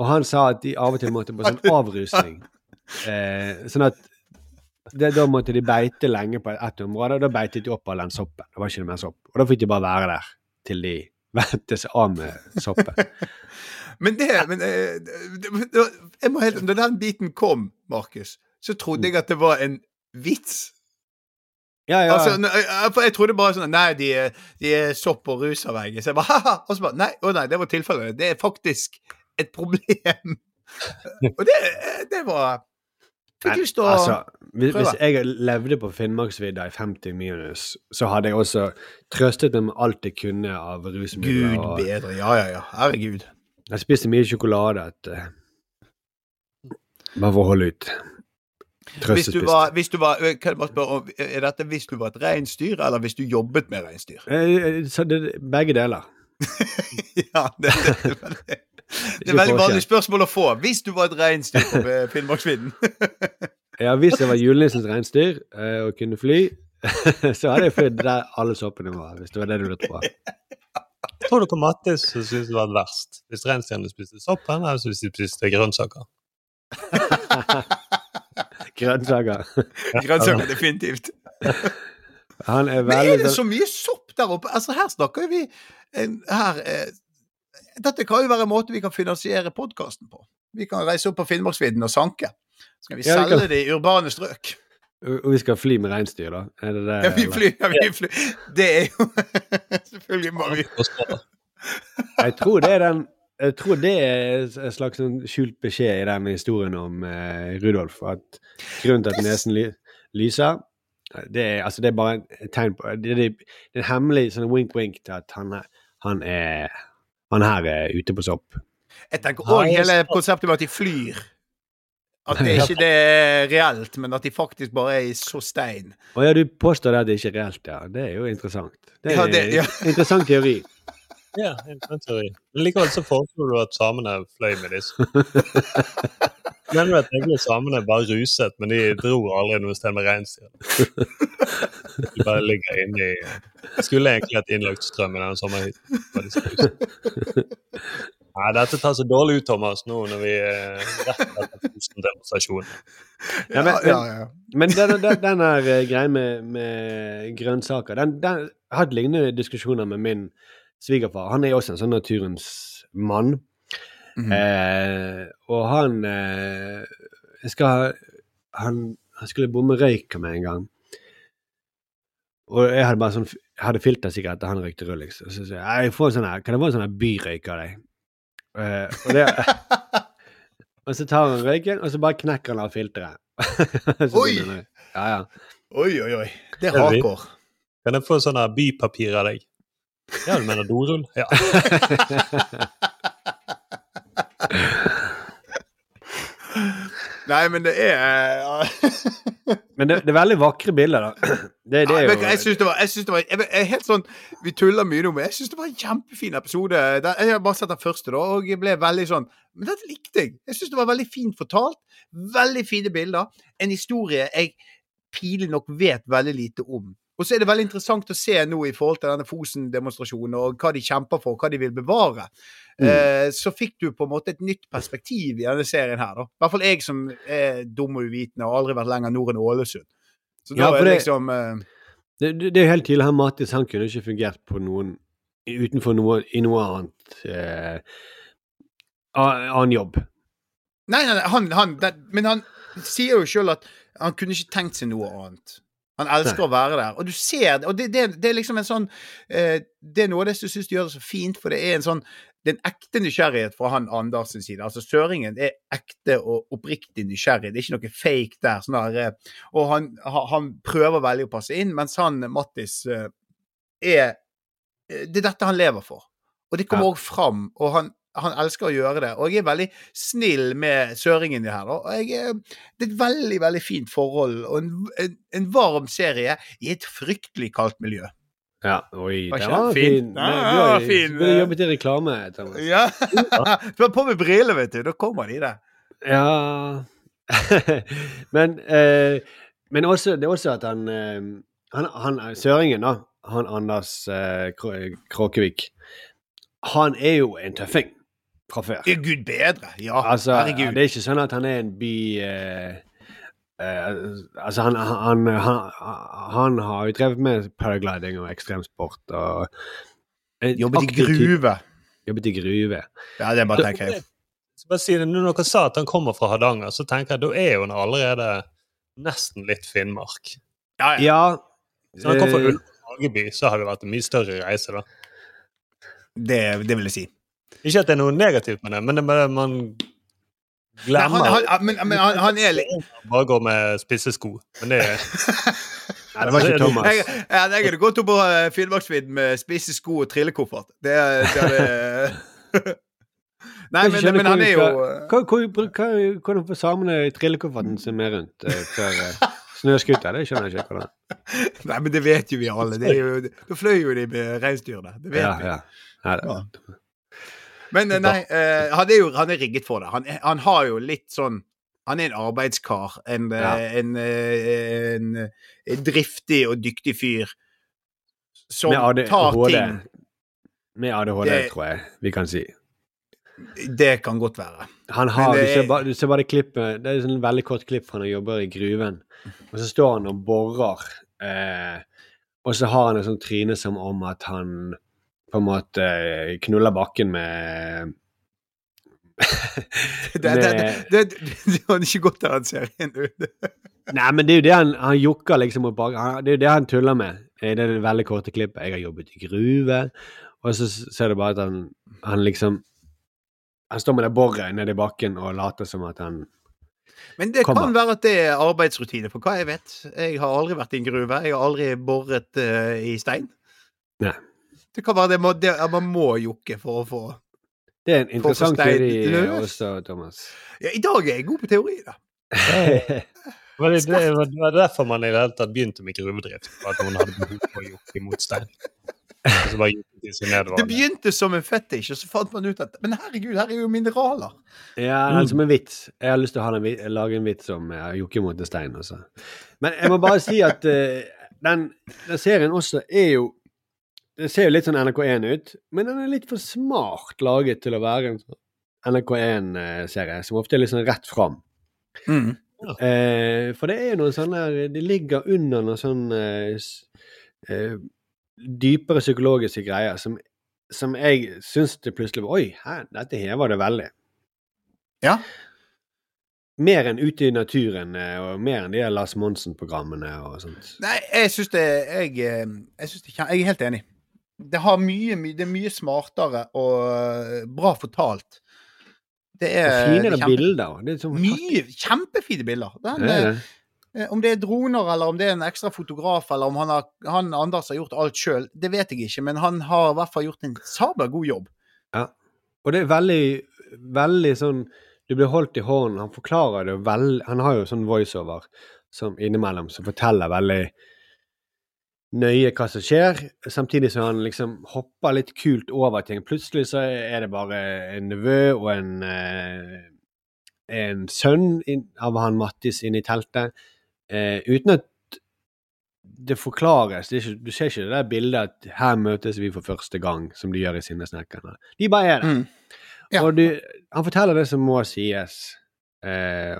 Og han sa at de av og til måtte på sånn avrusning. Eh, sånn at det, da måtte de beite lenge på ett område, og da beitet de opp all den soppen. Det var ikke mer sopp. Og da fikk de bare være der til de vendte seg av med soppen. Men det men, eh, jeg må helt, Når den biten kom, Markus, så trodde jeg at det var en vits. Ja, ja. Altså, for jeg trodde bare sånn Nei, de, de er sopp- og rusavhengige. Så jeg bare haha! Og så bare Nei, å nei, det var tilfellet. Det er faktisk et problem. Og det, det var Fikk lyst til å altså, hvis, hvis jeg levde på Finnmarksvidda i 50 minus, så hadde jeg også trøstet meg med alt jeg kunne av rusmidler. Gud og bedre. Ja, ja, ja. Herregud. Jeg spiste mye sjokolade. At, eh, bare for å holde ut. Hvis du var, hvis du var Kan jeg bare spørre om Er dette hvis du var et reinsdyr, eller hvis du jobbet med reinsdyr? Eh, så det, begge deler. ja, det, det, det, det, er veldig vanlig spørsmål å få. Hvis du var et reinsdyr på Finnmarksvidden. Ja, hvis jeg var julenissens reinsdyr eh, og kunne fly, så hadde jeg flydd der alle soppene var, hvis det var det du lurte på. Tror dere Mattis syntes det var verst? Hvis reinsdyrene spiste soppen, eller hvis de spiste grønnsaker? Grønnsaker. Grønnsaker, definitivt. Han er Men er det sånn så mye sopp der oppe? Altså, her snakker vi her, eh, Dette kan jo være en måte vi kan finansiere podkasten på. Vi kan reise opp på Finnmarksvidden og sanke. Så kan vi Ja, vi selge kan- det i urbane strøk. Og vi skal fly med reinsdyr, da? Er det det? Ja, vi flyr. Ja, vi flyr. Det er jo Selvfølgelig må vi Jeg tror det er den jeg tror det er en slags sånn skjult beskjed i den historien om eh, Rudolf. At grunnen til at nesen ly lyser, det er, altså det er bare et tegn på Det, det, det er en hemmelig sånn wink-wink til at han, han er han her er ute på sopp. Jeg tenker òg hele konseptet med at de flyr. At det ikke det er reelt, men at de faktisk bare er i så stein. Å ja, du påstår det at det ikke er reelt, ja. Det er jo interessant. Det er Ja, det- ja. interessant teori. Ja, en teori. Men likevel så foreslo du at samene fløy med disse. Mener du at egentlig samene bare ruset, men de dro aldri noe sted med reinsdyr? De bare ligger inni Skulle egentlig hatt innlagt strøm i denne sommerhytten. Nei, dette tar så dårlig ut, Thomas, nå når vi er rett etter Fosen-demonstrasjonen. Ja, men, Ja, ja, ja. men den, den, den her greia greien med, med grønnsaker den, den, Jeg har lignende diskusjoner med min svigerfar. Han er også en sånn naturens mann. Mhm. Eh, og han eh, jeg skal, han, han skulle bomme røyka med en gang. Og jeg hadde bare sånn jeg hadde filtersigarett da han røykte Rolex. Og så sier jeg jeg får en sånn her, kan jeg få en sånn her byrøyk av deg? Eh, og, det, og så tar han røyken, og så bare knekker han av filteret. Oi! Ja, ja. Oi, oi, oi. Det er Det er hardcore. Kan jeg få sånn bypapir av deg? Ja, du mener dorull? Ja. Nei, men det er eh, Men det, det er veldig vakre bilder, da. Det, det Ja, er jeg syns det var, jeg synes det var jeg, jeg helt sånn, Vi tuller mye nå, men jeg syns det var en kjempefin episode. Jeg har bare sett den første, da, og jeg ble veldig sånn Men dette likte jeg. Jeg syns det var veldig fint fortalt. Veldig fine bilder. En historie jeg pinlig nok vet veldig lite om. Og så er det veldig interessant å se nå i forhold til denne Fosen-demonstrasjonen, og hva de kjemper for, hva de vil bevare. Mm. Eh, så fikk du på en måte et nytt perspektiv i denne serien her, da. I hvert fall jeg som er dum og uvitende og aldri vært lenger nord enn Ålesund. Så da Ja, er det liksom eh, det, det er jo helt tydelig han Mattis han kunne ikke fungert på noen utenfor noe, i noe annet eh, annen jobb. Nei, nei, nei han, han, det, men han sier jo sjøl at han kunne ikke tenkt seg noe annet. Han elsker å være der. Og du ser. Og det, det, det er liksom en sånn eh, Det er noe av det som syns du gjør det så fint, for det er en sånn det er en ekte nysgjerrighet fra han Andersens side. Altså Søringen er ekte og oppriktig nysgjerrig. Det er ikke noe fake der. Sånn der eh, og han, ha- han prøver veldig å passe inn, mens han Mattis eh, er Det er dette han lever for. Og det kommer Ja. fram. Og han, han elsker å gjøre det. Og jeg er veldig snill med søringen her. Da. Og jeg, er- det er et veldig, veldig fint forhold og en, en, en varm serie i et fryktelig kaldt miljø. Ja, oi, det var fint. fin. fin? Ja, Du har du har eh. jobbet i reklame, Thomas. Ja. du har på med briller, vet du. Da kommer de det. Ja Men eh, Men også, det er også at han, eh, han, han Søringen, da, han Anders eh, Kråkevik, han er jo en tøffing fra før. Det er Gud bedre. Ja, Altså, herregud. det er ikke sånn at han er en by Uh, uh, Altså, han, han, han, han har jo drevet med paragliding og ekstremsport og en Jobbet i gruve. Jobbet i gruve. Ja, det bare tenker jeg. Så bare si det, Når dere sa at han kommer fra Hardanger, så tenker jeg da er hun allerede nesten litt Finnmark. Ja, ja. Ja. Så han kom fra eh, Ullevål Hageby, så har det vært en mye større reise, da. Det, det vil jeg si. Ikke at det er noe negativt med det, men det er bare man Nei, glemmer han, han, men, men han, han er litt Bare går med spisse sko. Men det er Nei, det var ikke Thomas. Jeg, jeg, jeg hadde gått opp på eh, Finnmarksvidda med spisse sko og trillekoffert. Det, det det Nei, men, men han er jo hvor- Hva- hva- Hvordan får samene trillekofferten sin med rundt eh, før eh, snøscooter? Det skjønner jeg ikke. hvordan. Nei, men det vet jo vi alle. Det er jo, da fløy jo de med reinsdyrene. Det vet Ja, vi. ja. Nei, det- Men eh, nei, eh, han, er jo, han er rigget for det. Han, er- han har jo litt sånn Han er en arbeidskar. En, eh, Ja. en, eh, en, en driftig og dyktig fyr som Med tar HD. ting med ADHD Det- tror jeg vi kan si. Det kan godt være. Han har, det du, ser er- bare, du ser bare det klippet, det er et sånn veldig kort klipp fra han jobber i gruven. Og så står han og borer, eh, og så har han et sånt tryne som om at han på en måte knulla bakken med Det, det, det, det, hadde ikke gått av den serien. Nei, men det er jo det han, han jokker liksom mot bak. Det er jo det han tuller med. i Det veldig korte klippet. Jeg har jobbet i gruve, og så ser du bare at han, han liksom Han står med det boret nedi bakken og later som at han Men det Kommer. kan være at det er arbeidsrutine, for hva jeg vet. Jeg har aldri vært i en gruve. Jeg har aldri boret uh, i stein. Nei. Det kan være det må, det, man må jokke for å få Det er en interessant teori løs. også, Thomas. ja, I dag er jeg god på teori, da. Var det, det, var, derfor man i det hele tatt begynte med gruvedrift. For at noen hadde behov for å jokke imot stein. Og så bare de seg Det begynte som en fetisj, og så fant man ut at Men herregud, her er jo mineraler. Ja, det er som en vits. Jeg har lyst til å ha en, vi- lage en vits om uh, jokke mot en stein. Også. Men jeg må bare si at uh, den, den serien også er jo Den ser jo litt sånn NRK1 ut, men den er litt for smart laget til å være en sånn NRK1-serie, som ofte er litt sånn rett fram. Mm. Eh, for det er jo noen sånne Det ligger under noen sånne eh, dypere psykologiske greier som, som jeg syns det plutselig var Oi, her, dette hever det veldig. Ja. Mer enn ute i naturen, eh, og mer enn de der Lars Monsen-programmene og sånt. Nei, jeg syns det Jeg, eh, jeg, synes det, jeg er helt enig. Det, har mye, my- det er mye smartere og eh, bra fortalt. Det Og er fine det kjempe- bilder. Det er sånn, Mye kjempefine bilder. Den, ja, ja. eh. Eh, Om det er droner, eller om det er en ekstra fotograf, eller om han, har, han Anders har gjort alt sjøl, det vet jeg ikke, men han har i hvert fall gjort en sabla god jobb. Og det er veldig, veldig sånn Du blir holdt i hånden. Han forklarer det veldig Han har jo sånn voiceover som innimellom som forteller veldig nøye hva som skjer, samtidig som han liksom hopper litt kult over ting. Plutselig så er det bare en nevø og en eh, en sønn av han Mattis inne i teltet, eh, uten at det forklares. Det ikke, du ser ikke det der bildet at 'her møtes vi for første gang', som de gjør i Sinnesnekkerne. De bare er der. Mm. Ja. Og du, han forteller det som må sies, eh,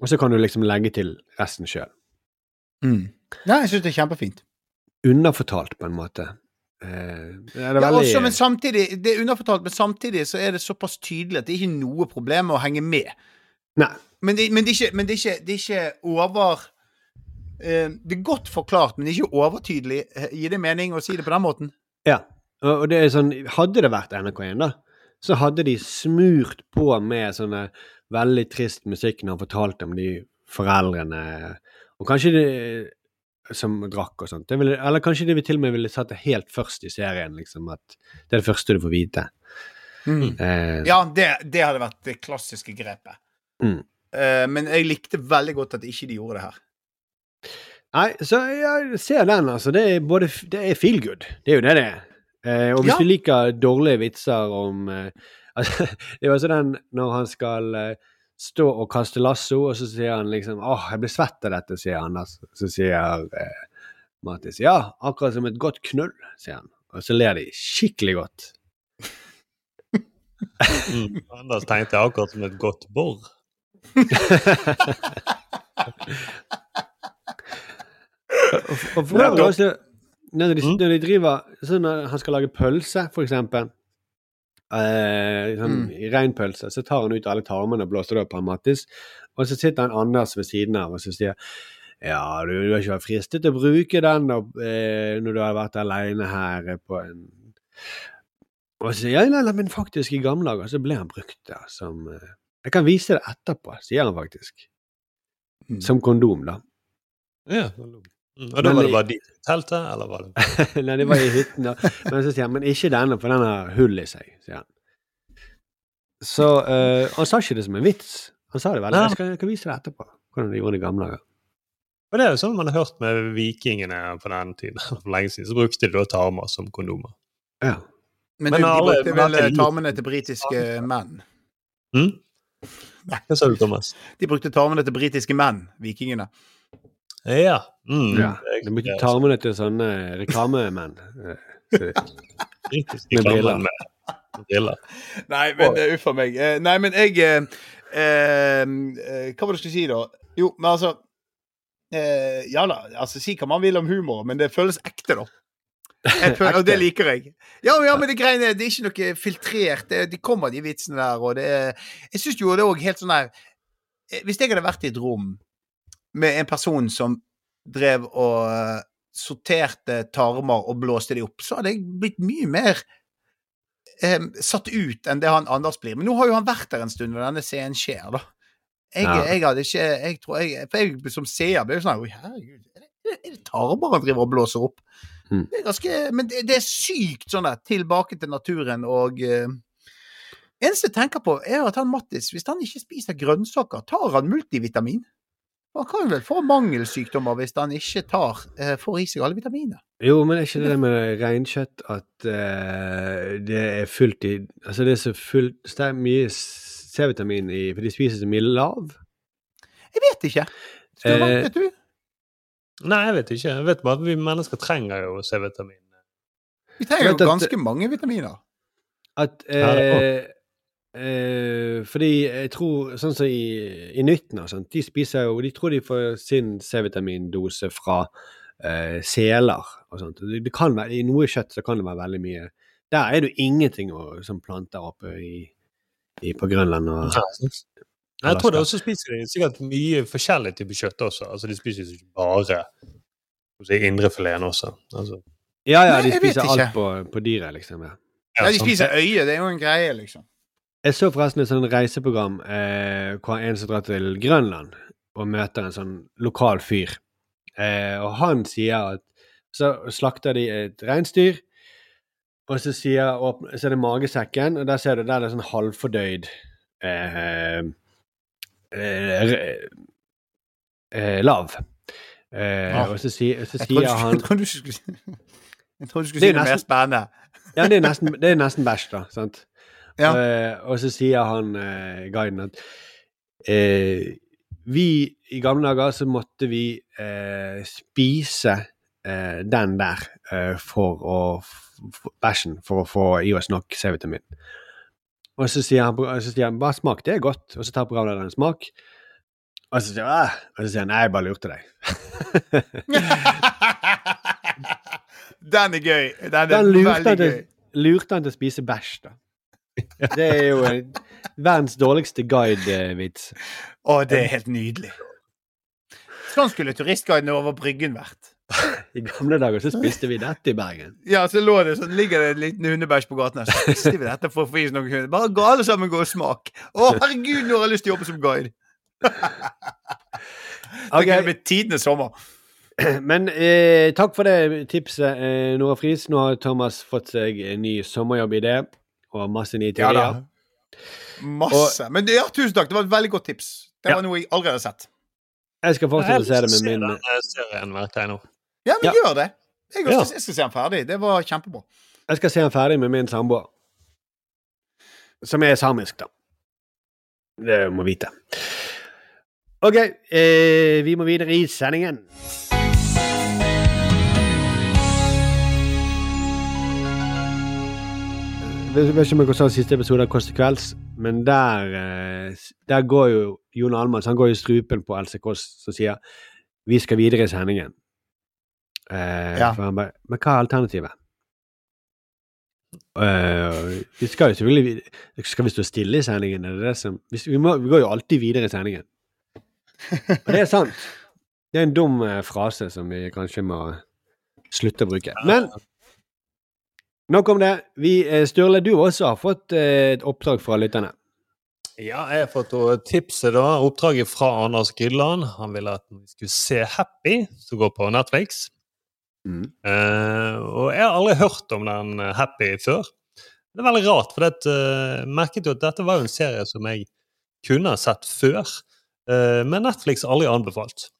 og så kan du liksom legge til resten sjøl. Ja, jeg syns det er kjempefint. Underfortalt, på en måte. Eh, det er det Ja, veldig også, men samtidig, det er underfortalt, men samtidig så er det såpass tydelig at det er ikke noe problem å henge med. Nei. Men det, men det, er, ikke, men det, er, ikke, det er ikke over eh, Det er godt forklart, men det er ikke overtydelig. Eh, Gir det mening å si det på den måten? Ja. Og det er sånn Hadde det vært NRK1, da, så hadde de smurt på med sånne veldig trist musikk når han fortalte om de foreldrene Og kanskje de som drakk og sånt. Det ville, eller kanskje de til og med ville satt det helt først i serien, liksom. At det er det første du får vite. Eh, Ja, det, det hadde vært det klassiske grepet. Mm. Eh, men jeg likte veldig godt at ikke de gjorde det her. Nei, så jeg ser den, altså. Det er både Det er feel good. Det er jo det det er. Eh, og hvis Ja. du liker dårlige vitser om eh, altså, Det jo også den når han skal eh, stå og kaste lasso, og så sier han liksom 'Åh, jeg blir svett av dette', sier Anders. Så sier eh, Mattis 'Ja, akkurat som et godt knull', sier han. Og så ler de skikkelig godt. Mm. Anders tenkte jeg akkurat som et godt borr. Og, og for øvrig også når de, Mm. når de driver sånn Når han skal lage pølse, for eksempel, eh, sånn, Mm. i reinpølse, så tar han ut alle tarmene og blåser det opp på Mattis, og så sitter han Anders ved siden av og så sier ja, du, du har ikke vært fristet til å bruke den da, eh, når du har vært alene her på en Og så sier ja, nei, nei, men faktisk, i gamle dager så ble han brukt der som eh, Jeg kan vise det etterpå, sier han faktisk. Mm. Som kondom, da. Ja. Mm. Og da var det bare de i teltet, eller var det Nei, det var i hytten, da. Men så sier han men ikke denne, for den har hull i seg, sier han. Så uh, Han sa ikke det som en vits. Han sa det vel. Jeg skal, jeg kan vise det etterpå. Hvordan de gjorde det i gamle dager. Og det er jo sånn man har hørt med vikingene på den tiden. For lenge siden så brukte de da tarmer som kondomer. Ja. Men, Men du, de brukte vel alle tarmene til britiske menn. Mm? Hva sa du, Thomas? De brukte tarmene til britiske menn, vikingene. Ja. Mm. ja. De brukte tarmene til sånne reklamemenn. eh, så- med briller. Med. Nei, men uh, uff a meg. Eh, nei, men jeg eh, eh, eh, Hva var det du skulle si, da? Jo, men altså eh, Ja da, altså si hva man vil om humor, men det føles ekte, da. Jeg føler, og det liker jeg. Ja, ja, men det greiene det er ikke noe filtrert. Det, de kommer, de vitsene der, og det er Jeg syns jo det er òg helt sånn der eh, Hvis jeg hadde vært i et rom med en person som drev og eh, sorterte tarmer og blåste de opp, så hadde jeg blitt mye mer eh, satt ut enn det han Anders blir. Men nå har jo han vært der en stund når denne scenen skjer, da. Jeg, Ja. jeg hadde ikke jeg tror jeg, For jeg som seer ble jo sånn herregud, er det, er det tarmer han driver og blåser opp? Mm. Det er ganske Men det, det er sykt sånn der. Tilbake til naturen og eh, Eneste jeg tenker på, er at han Mattis, hvis han ikke spiser grønnsaker, tar han multivitamin? Han kan vel få mangelsykdommer hvis han ikke tar, eh, får i seg alle vitaminer. Jo, men er ikke det med reinkjøtt at eh, det er fullt i Altså, det er så fullt Det er mye C-vitamin i For de spiser så mye lav. Jeg vet ikke. Eh, vet du? Nei, jeg vet ikke. Jeg vet bare at vi mennesker trenger jo C-vitamin. Vi trenger jo jo at- ganske mange vitaminer. At Ja, eh, eh, Fordi jeg tror Sånn som i, i Nytten og sånt, de spiser jo De tror de får sin C-vitamindose fra eh, seler og sånt. Det, det kan være, I noe kjøtt så kan det være veldig mye Der er det jo ingenting å, som planter oppe i, i, på Grønland og Jeg tror det også spiser de sikkert mye forskjellig type kjøtt også. Altså, De spiser ikke bare indrefileten også. Altså, Ja, ja, de spiser alt på, på dyret, liksom. ja. Ja, de spiser øye, det er jo en greie, liksom. Jeg så forresten et sånn reiseprogram eh, hvor en som drar til Grønland og møter en sånn lokal fyr. Eh, og han sier at så slakter de et reinsdyr, og så, sier, åpner, så er det magesekken, og der ser du der er det sånn halvfordøyd eh, eh, eh, lav. Eh, Ja. Og så, sier- så sier du- han jeg trodde du skulle Jeg er si noe mer spennende. Ja, det er nesten, det er nesten bæsj, da. sant? Ja. Eh, og så sier han eh, guiden at eh, vi i gamle dager så måtte vi spise den der for å bæsjen for å få i oss nok C-vitamin. Og så sier han, så sier han bare smak, det er godt. Og så tar programlederen en smak. Og så sier han, og så sier han nei, jeg bare lurte deg. Den er gøy. Den er Den lurte han, veldig til, gøy. lurte han til å spise bæsj, da. Det er jo verdens dårligste guide-vits. Å, det er helt nydelig. Sånn skulle turistguiden over Bryggen vært. I gamle dager så spiste vi dette i Bergen. Ja, så lå det, sånn, ligger det en liten hundebæsj på gaten her. Så spiste vi dette for å få i oss noen hunder. Bare ga alle sammen gå og smak. Å, herregud, nå har jeg lyst til å jobbe som guide. Det kunne blitt tidenes sommer. Men eh, takk for det tipset, eh, Nora Friis. Nå har Thomas fått seg en ny sommerjobb-idé og masse nye Ja masse. Og. Men ja, tusen takk. Det var et veldig godt tips. Det Ja. var noe jeg allerede har sett. jeg skal fortsette å se det med min denne serien, merker jeg nå. Ja, men Ja. gjør det. Jeg, Ja. skal, jeg skal se den ferdig. Det var kjempebra. Jeg skal se den ferdig med min samboer. Som er samisk, da. Det må vite. OK, eh, vi må videre i sendingen. Jeg vet ikke om jeg sa siste episode av Kåss til kvelds, men der, eh, der går jo Jon Almaas han går i strupen på Else Kåss, som sier vi skal videre i sendingen. Eh, Ja. bare, Men hva er alternativet? Uh, vi skal jo selvfølgelig Skal vi stå stille i sendingen? Er det det som, vi, vi, må, vi går jo alltid videre i sendingen. Og det er sant. Det er en dum eh, frase som vi kanskje må slutte å bruke. Men nok om det. Vi, eh, Sturle, du også har fått eh, et oppdrag fra lytterne. Ja, jeg har fått uh, tipset, da. Oppdraget fra Anders Grydland. Han ville at vi skulle se Happy, som går på Netflix. Mm. Uh, og jeg har aldri hørt om den eh, Happy før. Det er veldig rart, for det, uh, jeg merket jo at dette var jo en serie som jeg kunne ha sett før, uh, men Netflix har aldri anbefalt.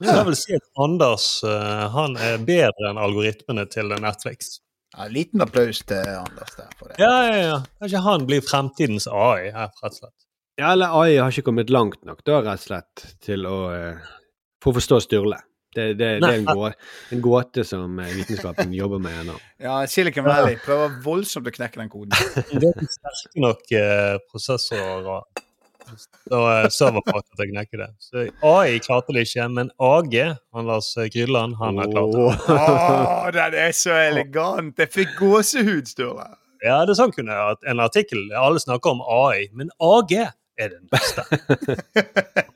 Så jeg vil si at Anders eh, han er bedre enn algoritmene til Netflix. Ja, liten applaus til Anders der for det. Ja, ja, ja. Kanskje han blir fremtidens AI her, rett og slett. Ja, eller AI har ikke kommet langt nok, da, rett og slett, til å få forstå Sturle. Det, det, det er en, gå, en gåte som eh, vitenskapen jobber med ennå. Ja, Silicon Valley prøver voldsomt å knekke den koden. Det er sterke nok eh, prosessorer og og, eh, serverpakker at jeg knekke det. Så AI klarte det ikke, men AG, Anders Grydland, han har klart det. Å, den er så elegant! Jeg fikk gåsehud, Sture. Ja, det er sånn kunne jeg hatt en artikkel. Alle snakker om AI, men AG er den beste.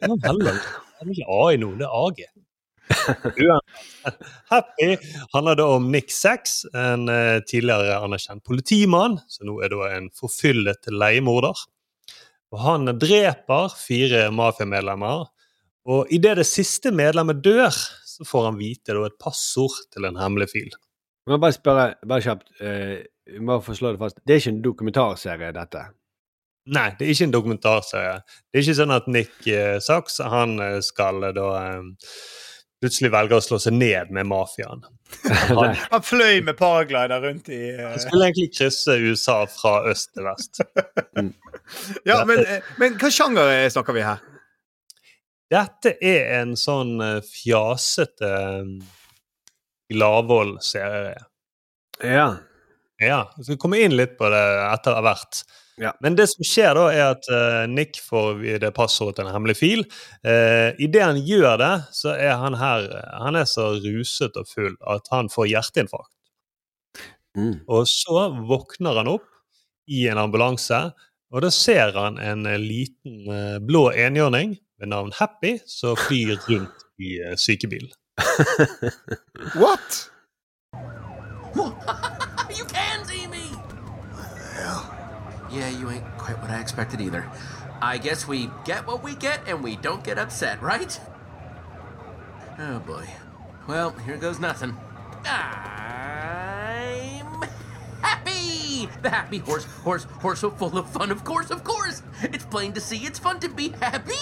Det er ikke AI nå, det er AG. Happy handler da om Nick Sachs, en eh, tidligere anerkjent politimann, som nå er da en forfyllet leiemorder. Og han dreper fire mafiamedlemmer, og idet det siste medlemmet dør, så får han vite da et passord til en hemmelig fil. Må bare spørre, bare kjapt, vi må få slå det fast. Det er ikke en dokumentarserie, dette? Nei, det er ikke en dokumentarserie. Det er ikke sånn at Nick uh, Sachs han eh, skal da eh, plutselig velger å slå seg ned med mafiaen. Han, Han fløy med paraglider rundt i uh... han skulle egentlig krysse USA fra øst til vest. Ja, men, eh, men hva sjanger snakker vi her? Dette er en sånn eh, fjasete Gladvold-serie. Ja. Ja, vi skal komme inn litt på det etter hvert. Ja. Men det som skjer da, er at uh, Nick får det passordet til en hemmelig fil. Uh, Idet han gjør det, så er han her Han er så ruset og full at han får hjerteinfarkt. Mm. Og så våkner han opp i en ambulanse, og da ser han en eh, liten uh, blå enhjørning ved navn Happy som flyr rundt i uh, sykebilen. What? you can see me! Yeah, you ain't quite what I expected either. I guess we get what we get and we don't get upset, right? Oh boy. Well, here goes nothing. I'm happy! The happy horse, horse, horse so full of fun, of course, of course! It's plain to see it's fun to be happy!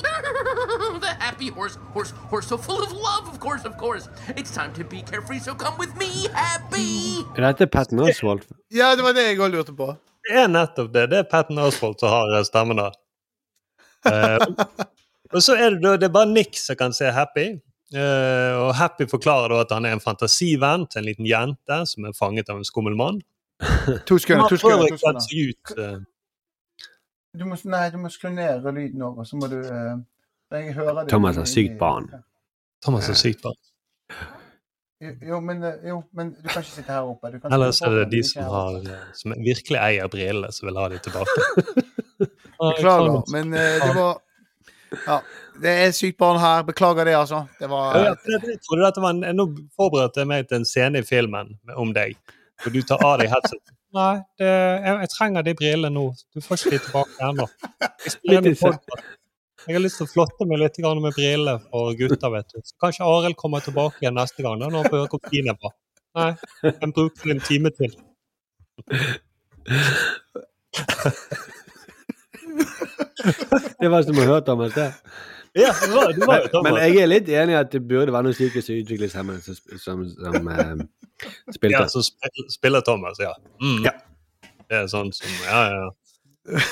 the happy horse, horse, horse so full of love, of course, of course! It's time to be carefree, so come with me, happy! Er dette Patton Oswald? Ja, det var det jeg òg lurte på. Er nettopp det. Det er Patten Oswald som har stemmen der. Uh, og så er det, da, det er bare Nick som kan se Happy. Uh, og Happy forklarer da at han er en fantasivenn til en liten jente som er fanget av en skummel mann. To sekunder. to sekunder, eh, Du må, nei, du må skru ned lyden over, så må du uh, Jeg hører det. Thomas har sykt barn. Thomas er sykt bra. Jo, men, eh, jo, men du kan ikke sitte her oppe. Du kan Ellers er det de som, har, eh, som virkelig eier brillene, som vil ha de tilbake. Beklager, men eh, det var Ja. Det er sykt barn her. Beklager det, altså. Det var Ja, jeg, jeg trodde dette var en, Nå forberedte jeg meg til en scene i filmen om deg. Og du tar av deg headset. Nei, det, jeg, jeg trenger de brillene nå. Du får ikke de tilbake ennå. Jeg har lyst til å flotte meg litt med briller for gutter, vet du. Så kanskje Arild kommer tilbake igjen neste gang, da, når han får høre hvor fin jeg var. Nei, jeg bruker en time til. Det var som å høre Thomas, det. Ja, det var, det var jo Men, Thomas. men jeg er litt enig i at det burde være noen psykisk utviklingshemmede som, som, som eh, spilte. Ja, som spiller Thomas, ja. Mm. Ja. Det er sånn som Ja, ja.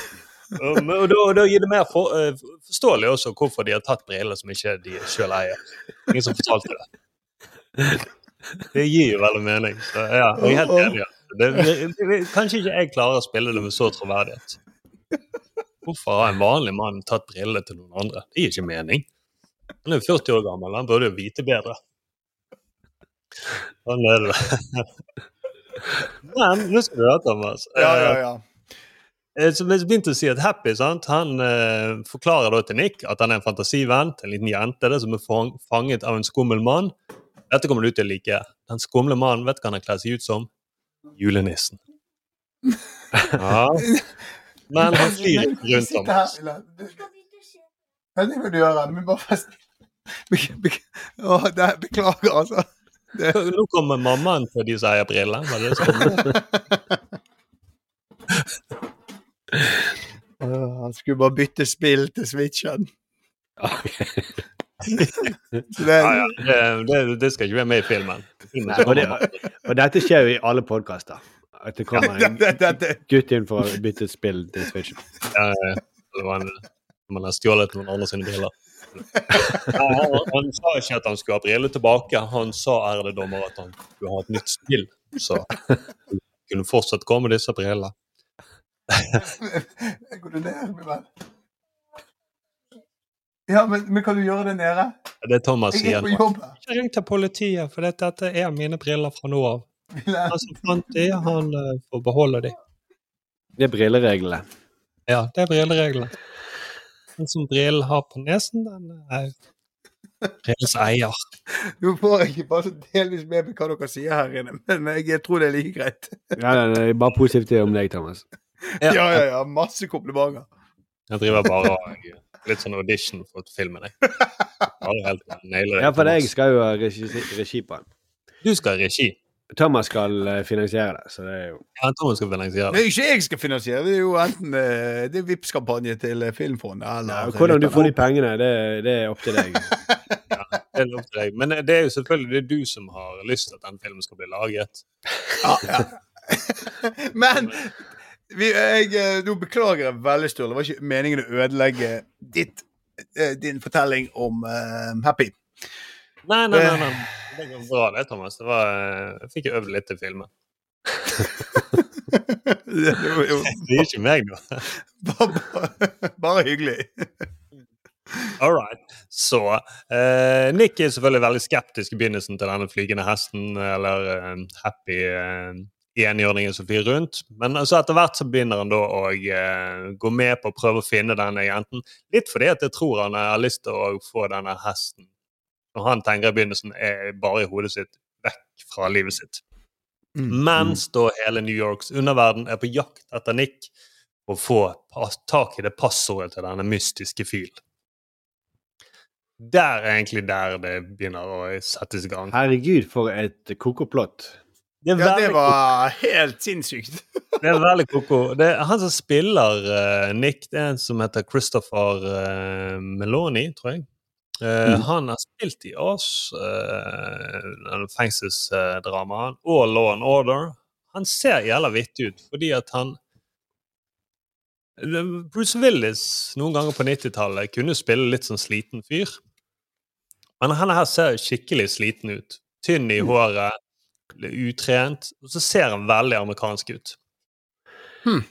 Og, da, da gir det mer for, uh, forståelig også hvorfor de har tatt briller som ikke de sjøl eier. Ingen som fortalte det. Det gir jo veldig mening. Så, ja, jeg er helt enig. ja. Det, det, det, kanskje ikke jeg klarer å spille det med så troverdighet. Hvorfor har en vanlig mann tatt brillene til noen andre? Det gir ikke mening. Han er jo 40 år gammel, han burde jo vite bedre. Sånn er det. Men nå skal du høre, Thomas. Ja, ja, ja. Eh, Så vi begynte å si at Happy sant? han eh, forklarer da til Nick at han er en fantasivenn en liten jente det, som er fanget av en skummel mann. Dette kommer du til å like. Den skumle mannen, vet du hva han kler seg ut som? Julenissen. Ja. Men han flyr rundt om oss. Hva Ja, det må du gjøre. Men bare det- Beklager, altså. Det, Nå kommer mammaen til de som eier briller. Var det det han skulle bare bytte spill til Switchen. Det, Ja, ja. Det, det, skal ikke være med i filmen. og, det, og dette skjer jo i alle podkaster. At det kommer en gutt inn for å bytte spill til Switchen. Ja. Det var en, man har stjålet noen andre sine briller. Ja, han, han sa ikke at han skulle ha briller tilbake. Han sa ærede dommer at han skulle ha et nytt spill. Så han kunne fortsatt gå med disse brillene. Går du ned, min venn? Ja, men, men kan du gjøre det nede? Det Thomas er på nå. Ikke ring til politiet, for dette, dette er mine briller fra nå av. Han som fant de, han eh, får beholde de. Det er brillereglene. Ja, det er brillereglene. Den som brillen har på nesen, den er brillens eier. Nå får jeg ikke bare så delvis med meg hva dere sier her inne, men jeg tror det er like greit. Nei, ja, det er bare positivt om deg, Thomas. Ja, ja, ja. Masse komplimenter. Jeg driver bare og litt sånn audition for filmen, jeg. Bare helt nailer, det. Ja, for jeg skal jo ha regi, regi på den. Du skal ha regi. Thomas skal eh, finansiere det, så det er jo Ja, Thomas skal finansiere Men ikke jeg skal finansiere, det er jo enten eh, det er Vipps-kampanje til eh, Filmfondet eller Hvordan du får de pengene, det, det er opp til deg. ja, Det er opp til deg. Men det er jo selvfølgelig det er du som har lyst til at den filmen skal bli laget. Ja, ja. Men vi, jeg, eh, nå beklager jeg veldig, Sturle. Det var ikke meningen å ødelegge ditt, eh, din fortelling om uh, Happy. Nei, nei, nei. nei. Det går bra, det, Thomas. Det var, jeg fikk øvd litt til filmen. Det er jo Det er ikke meg, nå. bare, bare hyggelig. All right. Så eh, Nick er selvfølgelig veldig skeptisk i begynnelsen til denne flygende hesten, eller eh, happy eh, enhjørningen som flyr rundt. Men altså, etter hvert så begynner han da å eh, gå med på å prøve å finne denne jenten. Litt fordi at jeg tror han har lyst til å få denne hesten. Og han tenker i begynnelsen er bare i hodet sitt vekk fra livet sitt. Mens da hele New Yorks underverden er på jakt etter Nick og få tak i det passordet til denne mystiske fyl Der er egentlig der det begynner å settes i gang. Herregud, for et kokoplott. Det Ja, det var var helt sinnssykt. Det er veldig koko. Det er han som spiller uh, Nick, det er en som heter Christopher uh, Meloni, tror jeg. Eh, Han har spilt i oss, uh, fengselsdramaen, og Law and Order. Han ser jævla vittig ut, fordi at han Bruce Willis noen ganger på 90-tallet kunne spille litt sånn sliten fyr. Men han her ser skikkelig sliten ut. Tynn i håret, utrent. Og så ser han veldig amerikansk ut.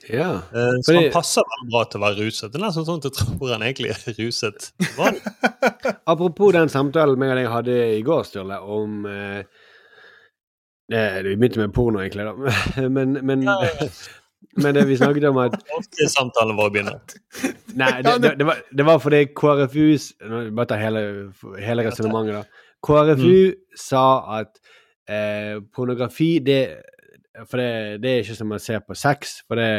Ja. Eh, Så Fordi- han passer veldig bra til å være ruset. Det er nesten sånn at jeg tror han egentlig er ruset. Apropos den samtalen meg og deg hadde i går, Sturle, om eh, eh, Vi begynte med porno, egentlig, da. Men, men, Ja, ja, ja. men det vi snakket om at Ofte samtalen vår begynner. Nei, det, det, det, var, det var fordi KrFUs Bare ta hele, hele resonnementet, da. KrFU sa at eh, pornografi, det For det, det er ikke som å se på sex, for det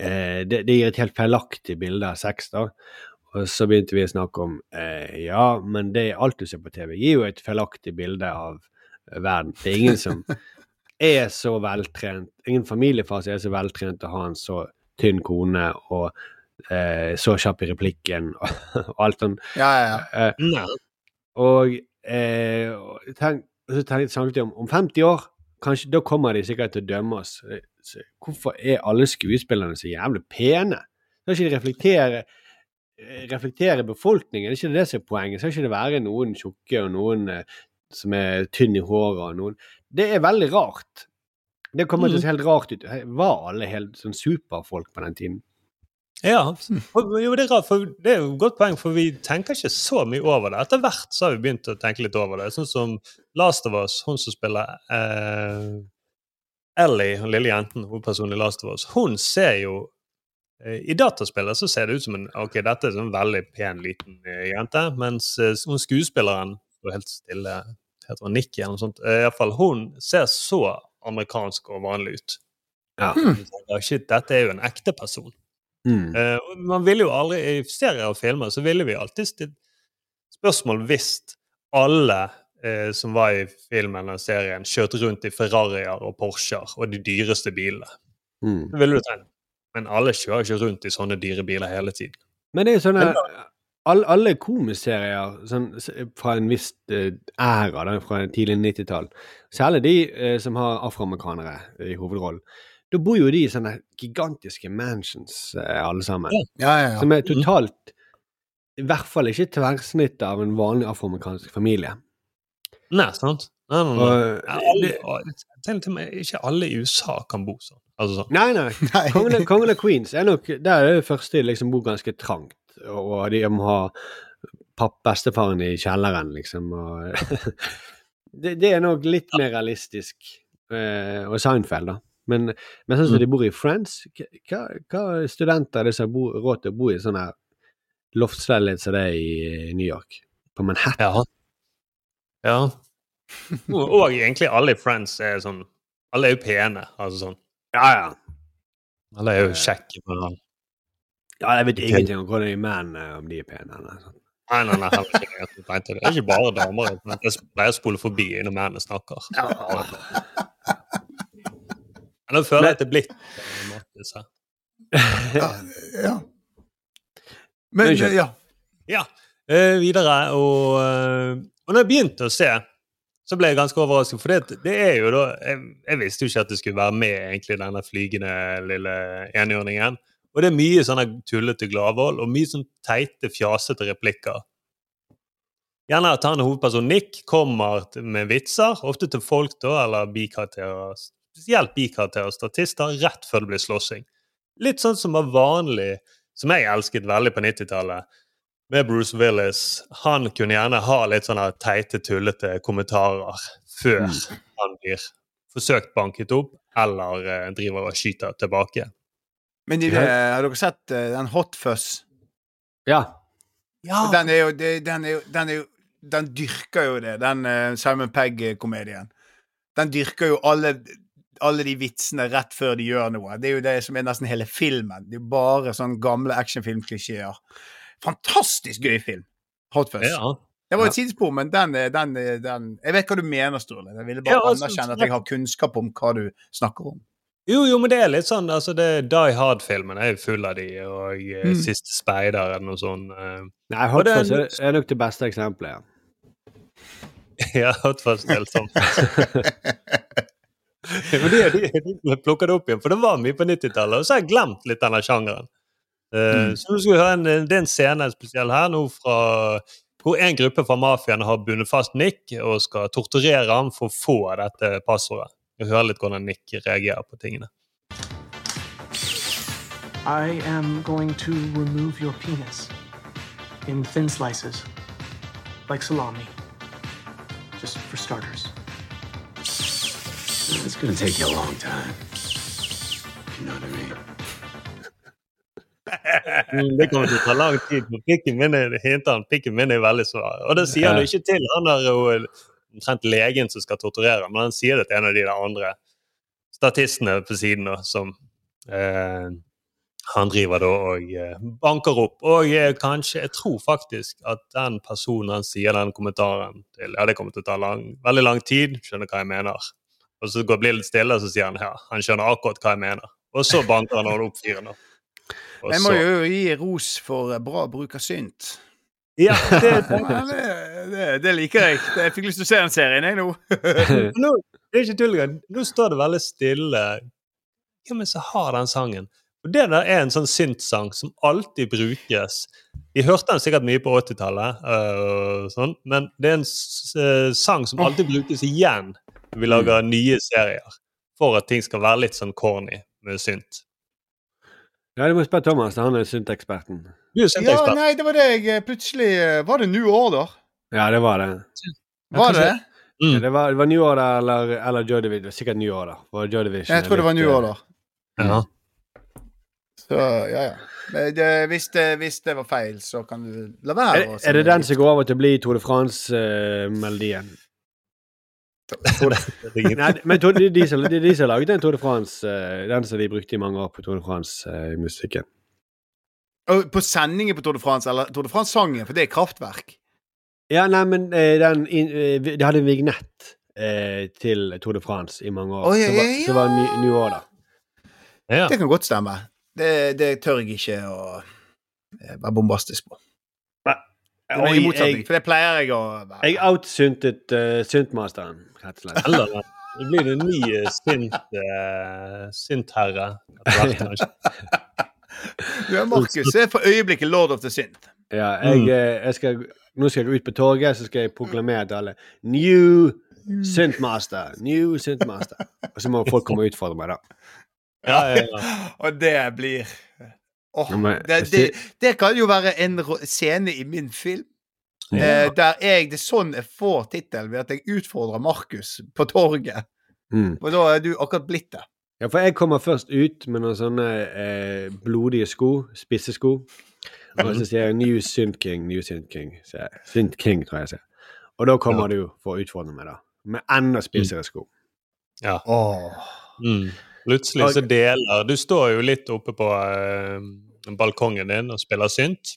eh, det, det gir et helt feilaktig bilde av sex, da. Og så begynte vi å snakke om eh, ja, men det alt du ser på TV, gir jo et feilaktig bilde av verden. Det er ingen som er så veltrent, ingen familiefar som er så veltrent å ha en så tynn kone og eh, så kjapp i replikken og alt sånt. Ja, ja, ja. Eh, og eh, og tenk, og så tenkte, snakket vi om om 50 år, kanskje da kommer de sikkert til å dømme oss. Eh, Så, hvorfor er alle skuespillerne så jævlig pene? Skal ikke de reflektere eh, reflektere befolkningen? Det Er ikke det som er poenget? Skal ikke det være noen tjukke og noen eh, som er tynn i håret og noen Det er veldig rart. Det kommer til å se helt rart ut. Var alle helt sånn superfolk på den tiden? Ja, jo, det er rart, for det er jo et godt poeng, for vi tenker ikke så mye over det. Etter hvert så har vi begynt å tenke litt over det. Sånn som Last of Us, hun som spiller eh, Ellie, den lille jenten, hovedpersonen i Last of Us, hun ser jo eh, I dataspillet så ser det ut som en ok, dette er en sånn veldig pen, liten eh, jente, mens eh, hun skuespilleren står helt stille, heter hun Nikki eller noe sånt, eh, i hvert fall, hun ser så amerikansk og vanlig ut. Ja. Hmm. Shit, dette er jo en ekte person. Mm. Uh, og man ville jo aldri, I serier og filmer så ville vi alltid stilt spørsmål hvis alle uh, som var i filmen eller serien, kjørte rundt i Ferrarier og Porscher og de dyreste bilene. Mm. Det ville du tenkt. Men alle kjører ikke rundt i sånne dyre biler hele tiden. Men det er jo sånne all, alle, komiserier sånn, fra en viss uh, æra, da, fra tidlig 90-tall, særlig de som har afroamerikanere i hovedrollen, da bor jo de i sånne gigantiske mansions, eh, alle sammen. Ja, ja, ja. Som er totalt I hvert fall ikke tverrsnittet av en vanlig afroamerikansk familie. Nei, sant? Nei, nei, nei. Og, Ja, alle, til meg, ikke alle i USA kan bo sånn. Altså sånn. Nei, nei. Kongen Kongen av Queens er nok Der er det første de liksom bor ganske trangt, og de må ha papp bestefaren i kjelleren, liksom. Og det, det er nok litt mer realistisk. Eh, og Seinfeld, da. Men, men sånn som de bor i France, hva, hva studenter er det som har råd til å bo i sånn her loftsleilighet som det er i New York? På Manhattan. Ja. ja. Og, og egentlig alle i France er sånn Alle er jo pene. Altså sånn. Ja, ja. Alle er jo kjekke. Men... Ja, jeg vet ingenting om hvordan de menn eh, om de er pene. eller sånn. Nei, nei, nei, heller ikke jeg tenkte det. Er ikke bare damer. men Jeg pleier å spole forbi når mennene snakker. Men nå føler jeg at det er blitt. Ja. ja. Men ja. Ja, Uh, videre. Og, uh, og når jeg begynte å se, så ble jeg ganske overrasket. For det, det er jo da jeg, jeg visste jo ikke at det skulle være med egentlig denne flygende lille enhjørningen. Og det er mye sånne tullete gladvold og mye sånn teite, fjasete replikker. Gjerne at han hovedpersonen Nick kommer med vitser, ofte til folk da, eller bikarakterer, spesielt bikarakterer og statister, rett før det blir slåssing. Litt sånn som var vanlig, som jeg elsket veldig på 90-tallet, med Bruce Willis. Han kunne gjerne ha litt sånne teite, tullete kommentarer før han blir forsøkt banket opp, eller eh, driver og skyter tilbake. Men de, Ja. eh, har dere sett eh, den Hot Fuzz? Ja. Ja. Den er jo Den, er jo, den, er jo, den dyrker jo det, den Simon Pegg-komedien. Den dyrker jo alle, alle de vitsene rett før de gjør noe. Det er jo det som er nesten hele filmen. Det er jo bare sånne gamle actionfilmklisjeer. Fantastisk gøy film. Hot Fuzz. Ja. Det var et sidespor, men den, den, den Jeg vet hva du mener, Sturle. Jeg ville bare Ja, altså, anerkjenne at jeg har kunnskap om hva du snakker om. Jo, jo, men det er litt sånn altså det Die Hard-filmen er jo full av de, og eh, Mm. Siste speider eller noe sånt. eh. Nei, Hot Fuzz er er, er nok det beste eksempelet. Ja. ja, Hot Fuzz er helt sånn. Men de, de, de plukker det opp igjen, for det var mye på 90-tallet, og så har jeg glemt litt denne sjangeren. Eh, Så nå skal vi høre en, det er en scene spesiell her nå fra hvor en gruppe fra mafiaen har bundet fast Nick og skal torturere ham for å få dette passordet. Vi hører litt hvordan Nick reagerer på tingene. I am going to remove your penis in thin slices, like salami. Just for starters. It's gonna take you a long time. You know what I mean? Det kommer til å ta lang tid. for Pikken min er, han, pikken min er veldig svær. Og det sier han jo ikke til han der og omtrent legen som skal torturere, men han sier det til en av de der andre statistene på siden da, som eh, han driver da og eh, banker opp. Og eh, kanskje, jeg tror faktisk at den personen han sier den kommentaren til, ja, det kommer til å ta lang, veldig lang tid, skjønner hva jeg mener. Og så går, blir det litt stille, og så sier han ja, han skjønner akkurat hva jeg mener. Og så banker han opp fyren. Jeg må jo gi ros for bra bruk av synt. Ja, det, det, det, det liker jeg. Jeg fikk lyst til å se den serien, jeg nå. nå, det er ikke tull engang. Nå står det veldig stille. Ja, men så har den sangen. Og Det der er en sånn synth-sang som alltid brukes. Vi hørte den sikkert mye på 80-tallet, uh, sånn, men det er en eh, sang som alltid brukes igjen vi lager nye serier. For at ting skal være litt sånn corny med synt. Ja, du må spørre Thomas. Han er synteksperten. Du er Ja, nei, det var det jeg eh, plutselig eh, Var det New Order? Ja, det var det. Var det det? Mm. Ja, det, var, det var New Order eller, eller Joy Division. Sikkert New Order. Jeg tror det var New Order. Ja. Så ja, ja. Men det, hvis, det, hvis det var feil, så kan du la være. Er, er det den som går over til å bli Tour de France-melodien? Nei, men det er de som, det er de som har laget den Tour de France, eh, den som de brukte i mange år på Tour de France-musikken. Og På sendingen på Tour de France, eller Tour de France-sangen, for det er kraftverk. ja, nei, men eh, den eh, De hadde en vignett eh, til Tour de France i mange år. Oh, ja, ja, var, ja, som var New, New Order. Ja. Det kan godt stemme. Det, det tør jeg ikke å eh, være bombastisk på. Er Oi, i motsetning, jeg- for det pleier jeg å være. Jeg outsyntet uh, syntmasteren, rett og slett. Eller det blir det nye synt, uh, syntherre. Ja, Markus er for øyeblikket lord of the synth. Ja, jeg, Mm. eh, jeg skal, nå skal jeg ut på torget, så skal jeg proklamere til alle New Syntmaster! New Syntmaster! Og så må folk komme og utfordre meg, da. Ja, ja, ja. Og det blir Åh, det, det, det kan jo være en scene i min film. Eh, der jeg, Det er sånn jeg får tittelen, ved at jeg utfordrer Markus på torget. Mm. Og da er du akkurat blitt det. Ja, for jeg kommer først ut med noen sånne eh, blodige sko, spisse sko. Og så sier jeg New Synth King, New Synth King. sier jeg. Synth King, tror jeg jeg sier. Og da kommer du for å utfordre meg, da. Med enda spissere sko. Ja. Åh. Mm. Plutselig så deler Du står jo litt oppe på eh, balkongen din og spiller synt.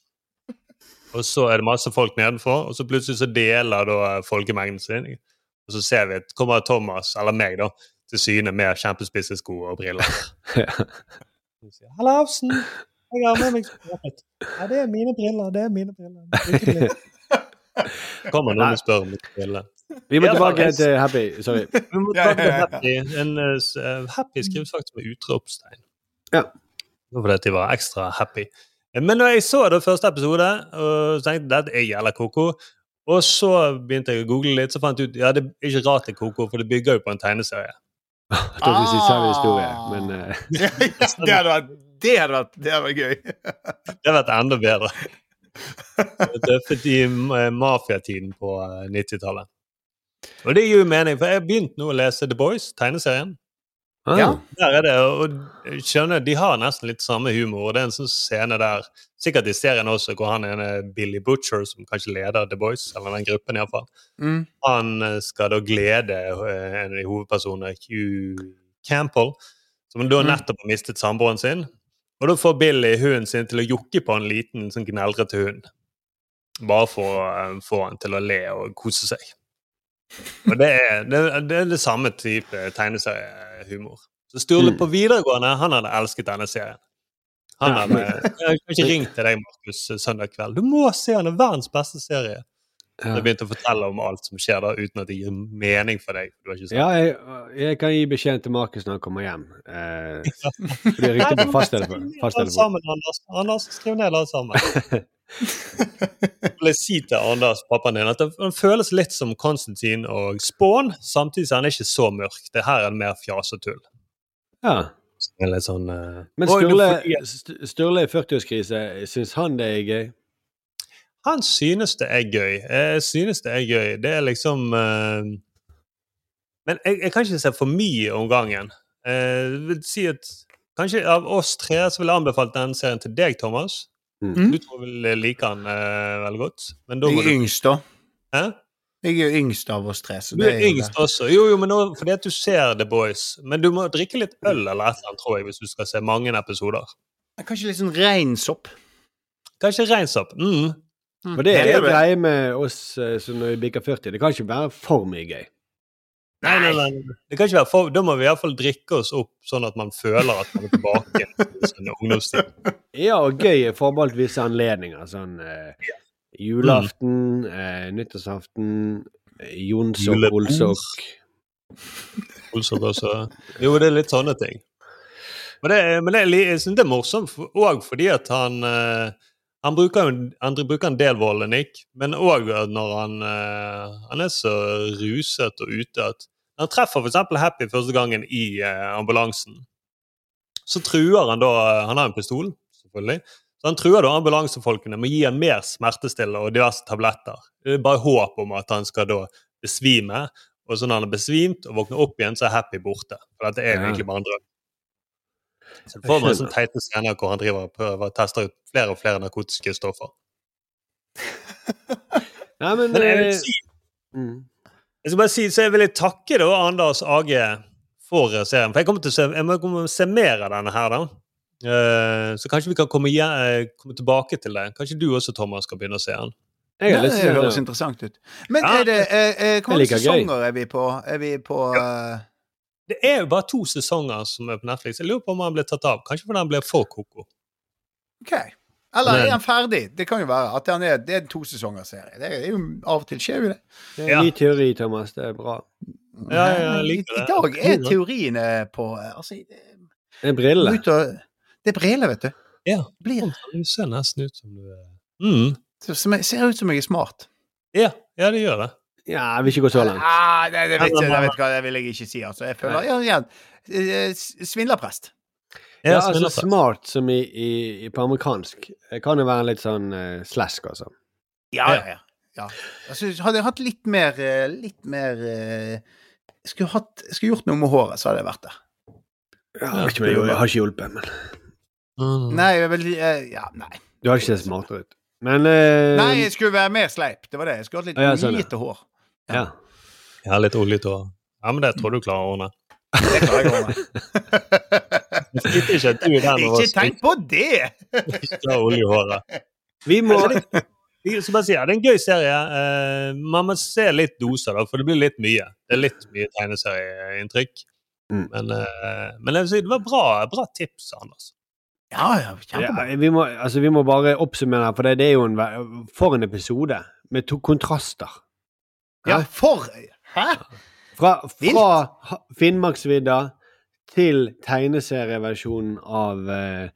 Og så er det masse folk nedenfor, og så plutselig så deler da folkemengden sin. Og så ser vi at kommer Thomas, eller meg, da, til syne med kjempespisse sko og briller. Hallausen! Jeg har med meg. Ja, det er mine briller, det er mine briller. Kommer noen og spør om briller. Vi må tilbake til Happy. Sorry. Vi må tilbake til Happy. En uh, eh, happy skrives faktisk med utropstegn. Ja. Det fordi de var ekstra happy. Men når jeg så det første episode, og tenkte at jeg gjelder Koko, og så begynte jeg å google litt, så fant jeg ut ja, det er ikke rart det er Koko, for det bygger jo på en tegneserie. Jeg tror vi si samme historie, men uh... Ja, ja, det hadde vært det hadde vært, det hadde vært gøy. Det hadde vært enda bedre. Det fordi eh, mafiatiden på eh, 90-tallet. Og det gir jo mening, for jeg har begynt nå å lese The Boys, tegneserien. ah, Ja. Der er det, og skjønner, De har nesten litt samme humor. og Det er en sånn scene der, sikkert i serien også, hvor han er Billy Butcher, som kanskje leder The Boys, eller den gruppen iallfall. Mm. Han eh, skal da glede eh, en av de hovedpersonene, Hugh Campbell, som da Mm. nettopp har mistet samboeren sin. Og da får Billy hunden sin til å jokke på en liten sånn gneldrete hund. Bare for å eh, få han til å le og kose seg. Og det er det, det, er det samme type tegneseriehumor. Så Sturle Mm. på videregående han hadde elsket denne serien. Han hadde, jeg har ikke ringt til deg, Markus, søndag kveld. Du må se han, er verdens beste serie. Ja. Jeg begynte å fortelle om alt som skjer da, uten at det gir mening for deg. Du har ikke sett ja, jeg, jeg kan gi beskjed til Markus når han kommer hjem. Eh, for det er riktig på fasttelefon. Anders. Anders, skriv ned alt sammen. Jeg si til Anders, pappaen din, at han føles litt som Konstantin og Spawn, samtidig som han er ikke så mørk. Det her er mer fjas og tull. Ja. Litt sånn eh, Men Sturle, Sturle i 40-årskrise, syns han det er gøy? Han synes det er gøy. Jeg synes det er gøy. Det er liksom uh, Men jeg, jeg kan ikke se for mye om gangen. Uh, vil si at Kanskje av oss tre så vil jeg anbefalt den serien til deg, Thomas. Mm. Du tror vel like den uh, veldig godt. Men da Jeg er du yngst, da. Hæ? Jeg er jo yngst av oss tre. Så Du det er er jo yngst det. også. Jo, jo, men nå, fordi at du ser The Boys. Men du må drikke litt øl eller et eller annet, tror jeg, hvis du skal se mange episoder. Kanskje litt sånn reinsopp. Kanskje reinsopp. Mm. Det er Det er jo greie med oss eh, som når vi bikker 40. Det kan ikke være for mye gøy. Nei, nei, nei. Det kan ikke være for, Da må vi iallfall drikke oss opp, sånn at man føler at man er tilbake til sin ungdomstid. Ja, og gøy er forbeholdt visse anledninger. Sånn eh, julaften, eh, nyttårsaften, eh, Jonsok, Olsok. Olsok også. Jo, det er litt sånne ting. Men det, men det jeg synes det er morsomt òg fordi at han eh, han bruker, jo han bruker en del voldenikk, men òg når han, eh, han er så ruset og ute at han treffer f.eks. Happy første gangen i eh, ambulansen, så truer han da Han har en pistol, selvfølgelig. Så han truer da ambulansefolkene med å gi ham mer smertestillende og diverse tabletter. Det er bare håp om at han skal da besvime. Og så når han er besvimt og våkner opp igjen, så er Happy borte. For dette er egentlig bare en drøm. Så får man sånne teite scener hvor han driver og prøver å teste ut flere og flere narkotiske stoffer. Nei, men, Men jeg vil eh, si mm. Jeg skal bare si, så jeg vil takke da Anders Age for serien. For jeg kommer til å se, jeg må komme til å se mer av denne her, da. Eh, så kanskje vi kan komme, igjen, eh, komme tilbake til det. Kanskje du også, Thomas, skal begynne å se den. Jeg har lyst det høres interessant ut. Men Ja. er det er, er, Hvor mange sesonger gøy. er vi på? Er vi på eh, Det er jo bare to sesonger som er på Netflix. Jeg lurer på om han ble tatt av. Kanskje fordi han ble for koko. OK. Eller Men- er han ferdig? Det kan jo være at han er, det er en to sesonger-serie, Det er jo Av og til skjer jo det. Det er Ja. en ny teori, Thomas. Det er bra. Ja, ja, jeg I, det. I dag er teoriene på eh, Altså, det Det er briller. og, det er briller, vet du. Ja. Blir, Du ser nesten ut som du er mm. ser ut som jeg er smart. Ja, ja, det gjør det. Ja, jeg vil ikke gå så langt. Ah, det, det, vet, Altså, jeg, det, vet hva, det vil jeg ikke si. Altså. Jeg føler ja, ja, eh, Svindlerprest. Ja, Ja, altså smart som i, i, i på amerikansk. Det kan jo være litt sånn uh, slask, altså. Ja, ja, ja. ja. Altså, hadde jeg hatt litt mer eh, Litt mer uh, skulle, hatt, skulle gjort noe med håret, så hadde jeg vært der. Ja, jeg, det, jeg har ikke hjulpet, men Mm. Nei, jeg vil, eh, ja, nei. Du har ikke sett smartere ut. Men uh, Nei, jeg skulle være mer sleip. Det var det. Jeg skulle hatt litt Ja, sånn, ja. lite hår. Ja. Jeg har litt oljete hår. Ja, men det tror du klarer å ordne. Det klarer jeg å ordne. Sitter ikke du er der nå Ikke tenk på det! ikke har olje i håret. Vi må som det, jeg skal bare si, ja, det er en gøy serie. Eh, man må se litt doser, da, for det blir litt mye. Det er litt mye tegneserieinntrykk. Mm. Men, eh, men jeg vil si, det var bra, bra tips, Anders. Ja, ja, kjempebra. ja, vi, må, altså, vi må bare oppsummere, for det, det er jo en For en episode med to kontraster. Ja, for Hæ? Fra, fra Finnmarksvidda til tegneserieversjonen av uh,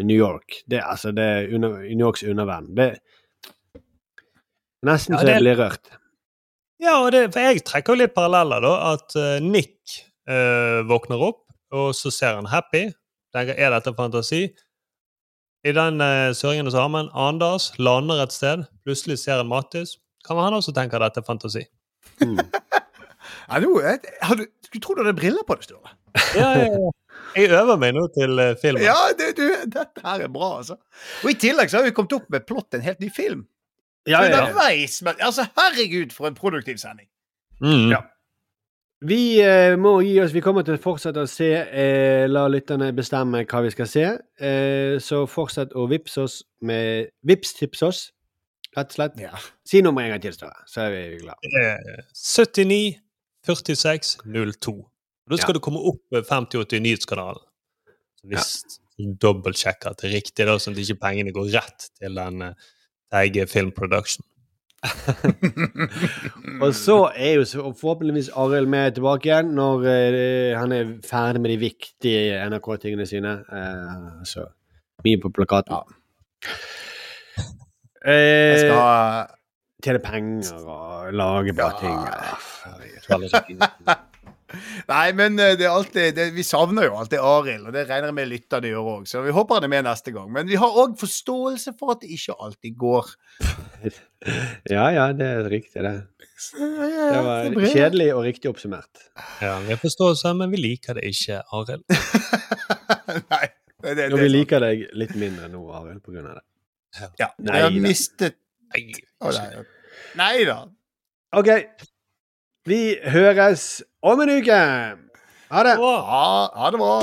New York. Det, altså, det er under, New Yorks underverden. Det Nesten Ja, så jeg blir rørt. Ja, og det, for jeg trekker jo litt paralleller, da. At uh, Nick uh, våkner opp, og så ser han Happy. Tenker, er dette fantasi? I den uh, søringen så har man Anders, lander et sted, plutselig ser han Mattis. Kan han også tenke at dette er fantasi? Mm. Ja, nå, jeg, har du, skulle tro du hadde briller på det, Sture. Ja, ja, ja. Jeg øver meg nå til eh, filmen. Ja, det, du, dette her er bra, altså. Og i tillegg så har vi kommet opp med plott en helt ny film. Ja, ja, ja. Underveis, men altså, herregud, for en produktiv sending. Mm. Ja. Vi eh, må gi oss. Vi kommer til å fortsette å se. Eh, la lytterne bestemme hva vi skal se. Eh, så fortsett å vippse oss med Vips-tips oss, rett og slett. Ja. Si nummeret en gang til, Støre, så er vi glad. Eh, 79 46 02. Og Da skal Ja. du komme opp med 5080 Nyhetskanalen. Så Hvis du dobbeltsjekker at det er riktig, da, sånn at ikke pengene går rett til den egen Teige Film Production. Og så er jo så- forhåpentligvis Arild med tilbake igjen når uh, han er ferdig med de viktige NRK-tingene sine. Uh, så mye på plakaten. Jeg Eh, skal ha Tjene penger og lage bra ting. Eh, Nei, men eh, det er alltid, det, vi savner jo alltid Arild, og det regner jeg med lytterne gjør òg. Så vi håper han er med neste gang. Men vi har òg forståelse for at det ikke alltid går. Ja, ja, det er riktig, det. Det var kjedelig og riktig oppsummert. Ja, vi har forståelse, men vi liker det ikke, Arild. Nei. Det, det, Og vi er liker deg litt mindre nå, Arild, på grunn av det. Ja, Nei jeg har mistet Nei, Å, nei. Nei da. OK. Vi høres om en uke. Ha det. Ha, ha det bra.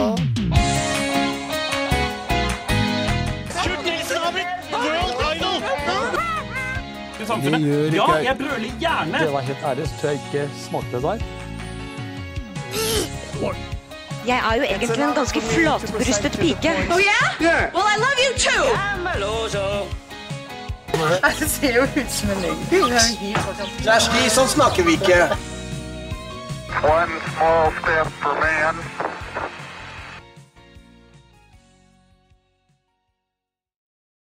Ja, jeg brøler gjerne! Det var helt ærlig, så tror jeg ikke smakte det der. Jeg er jo egentlig en ganske flatbrystet pike. Oh yeah? Well, I love you too! Det ser jo ut som en løgn. Det er Kjersti, sånn snakker vi ikke. One small step for man,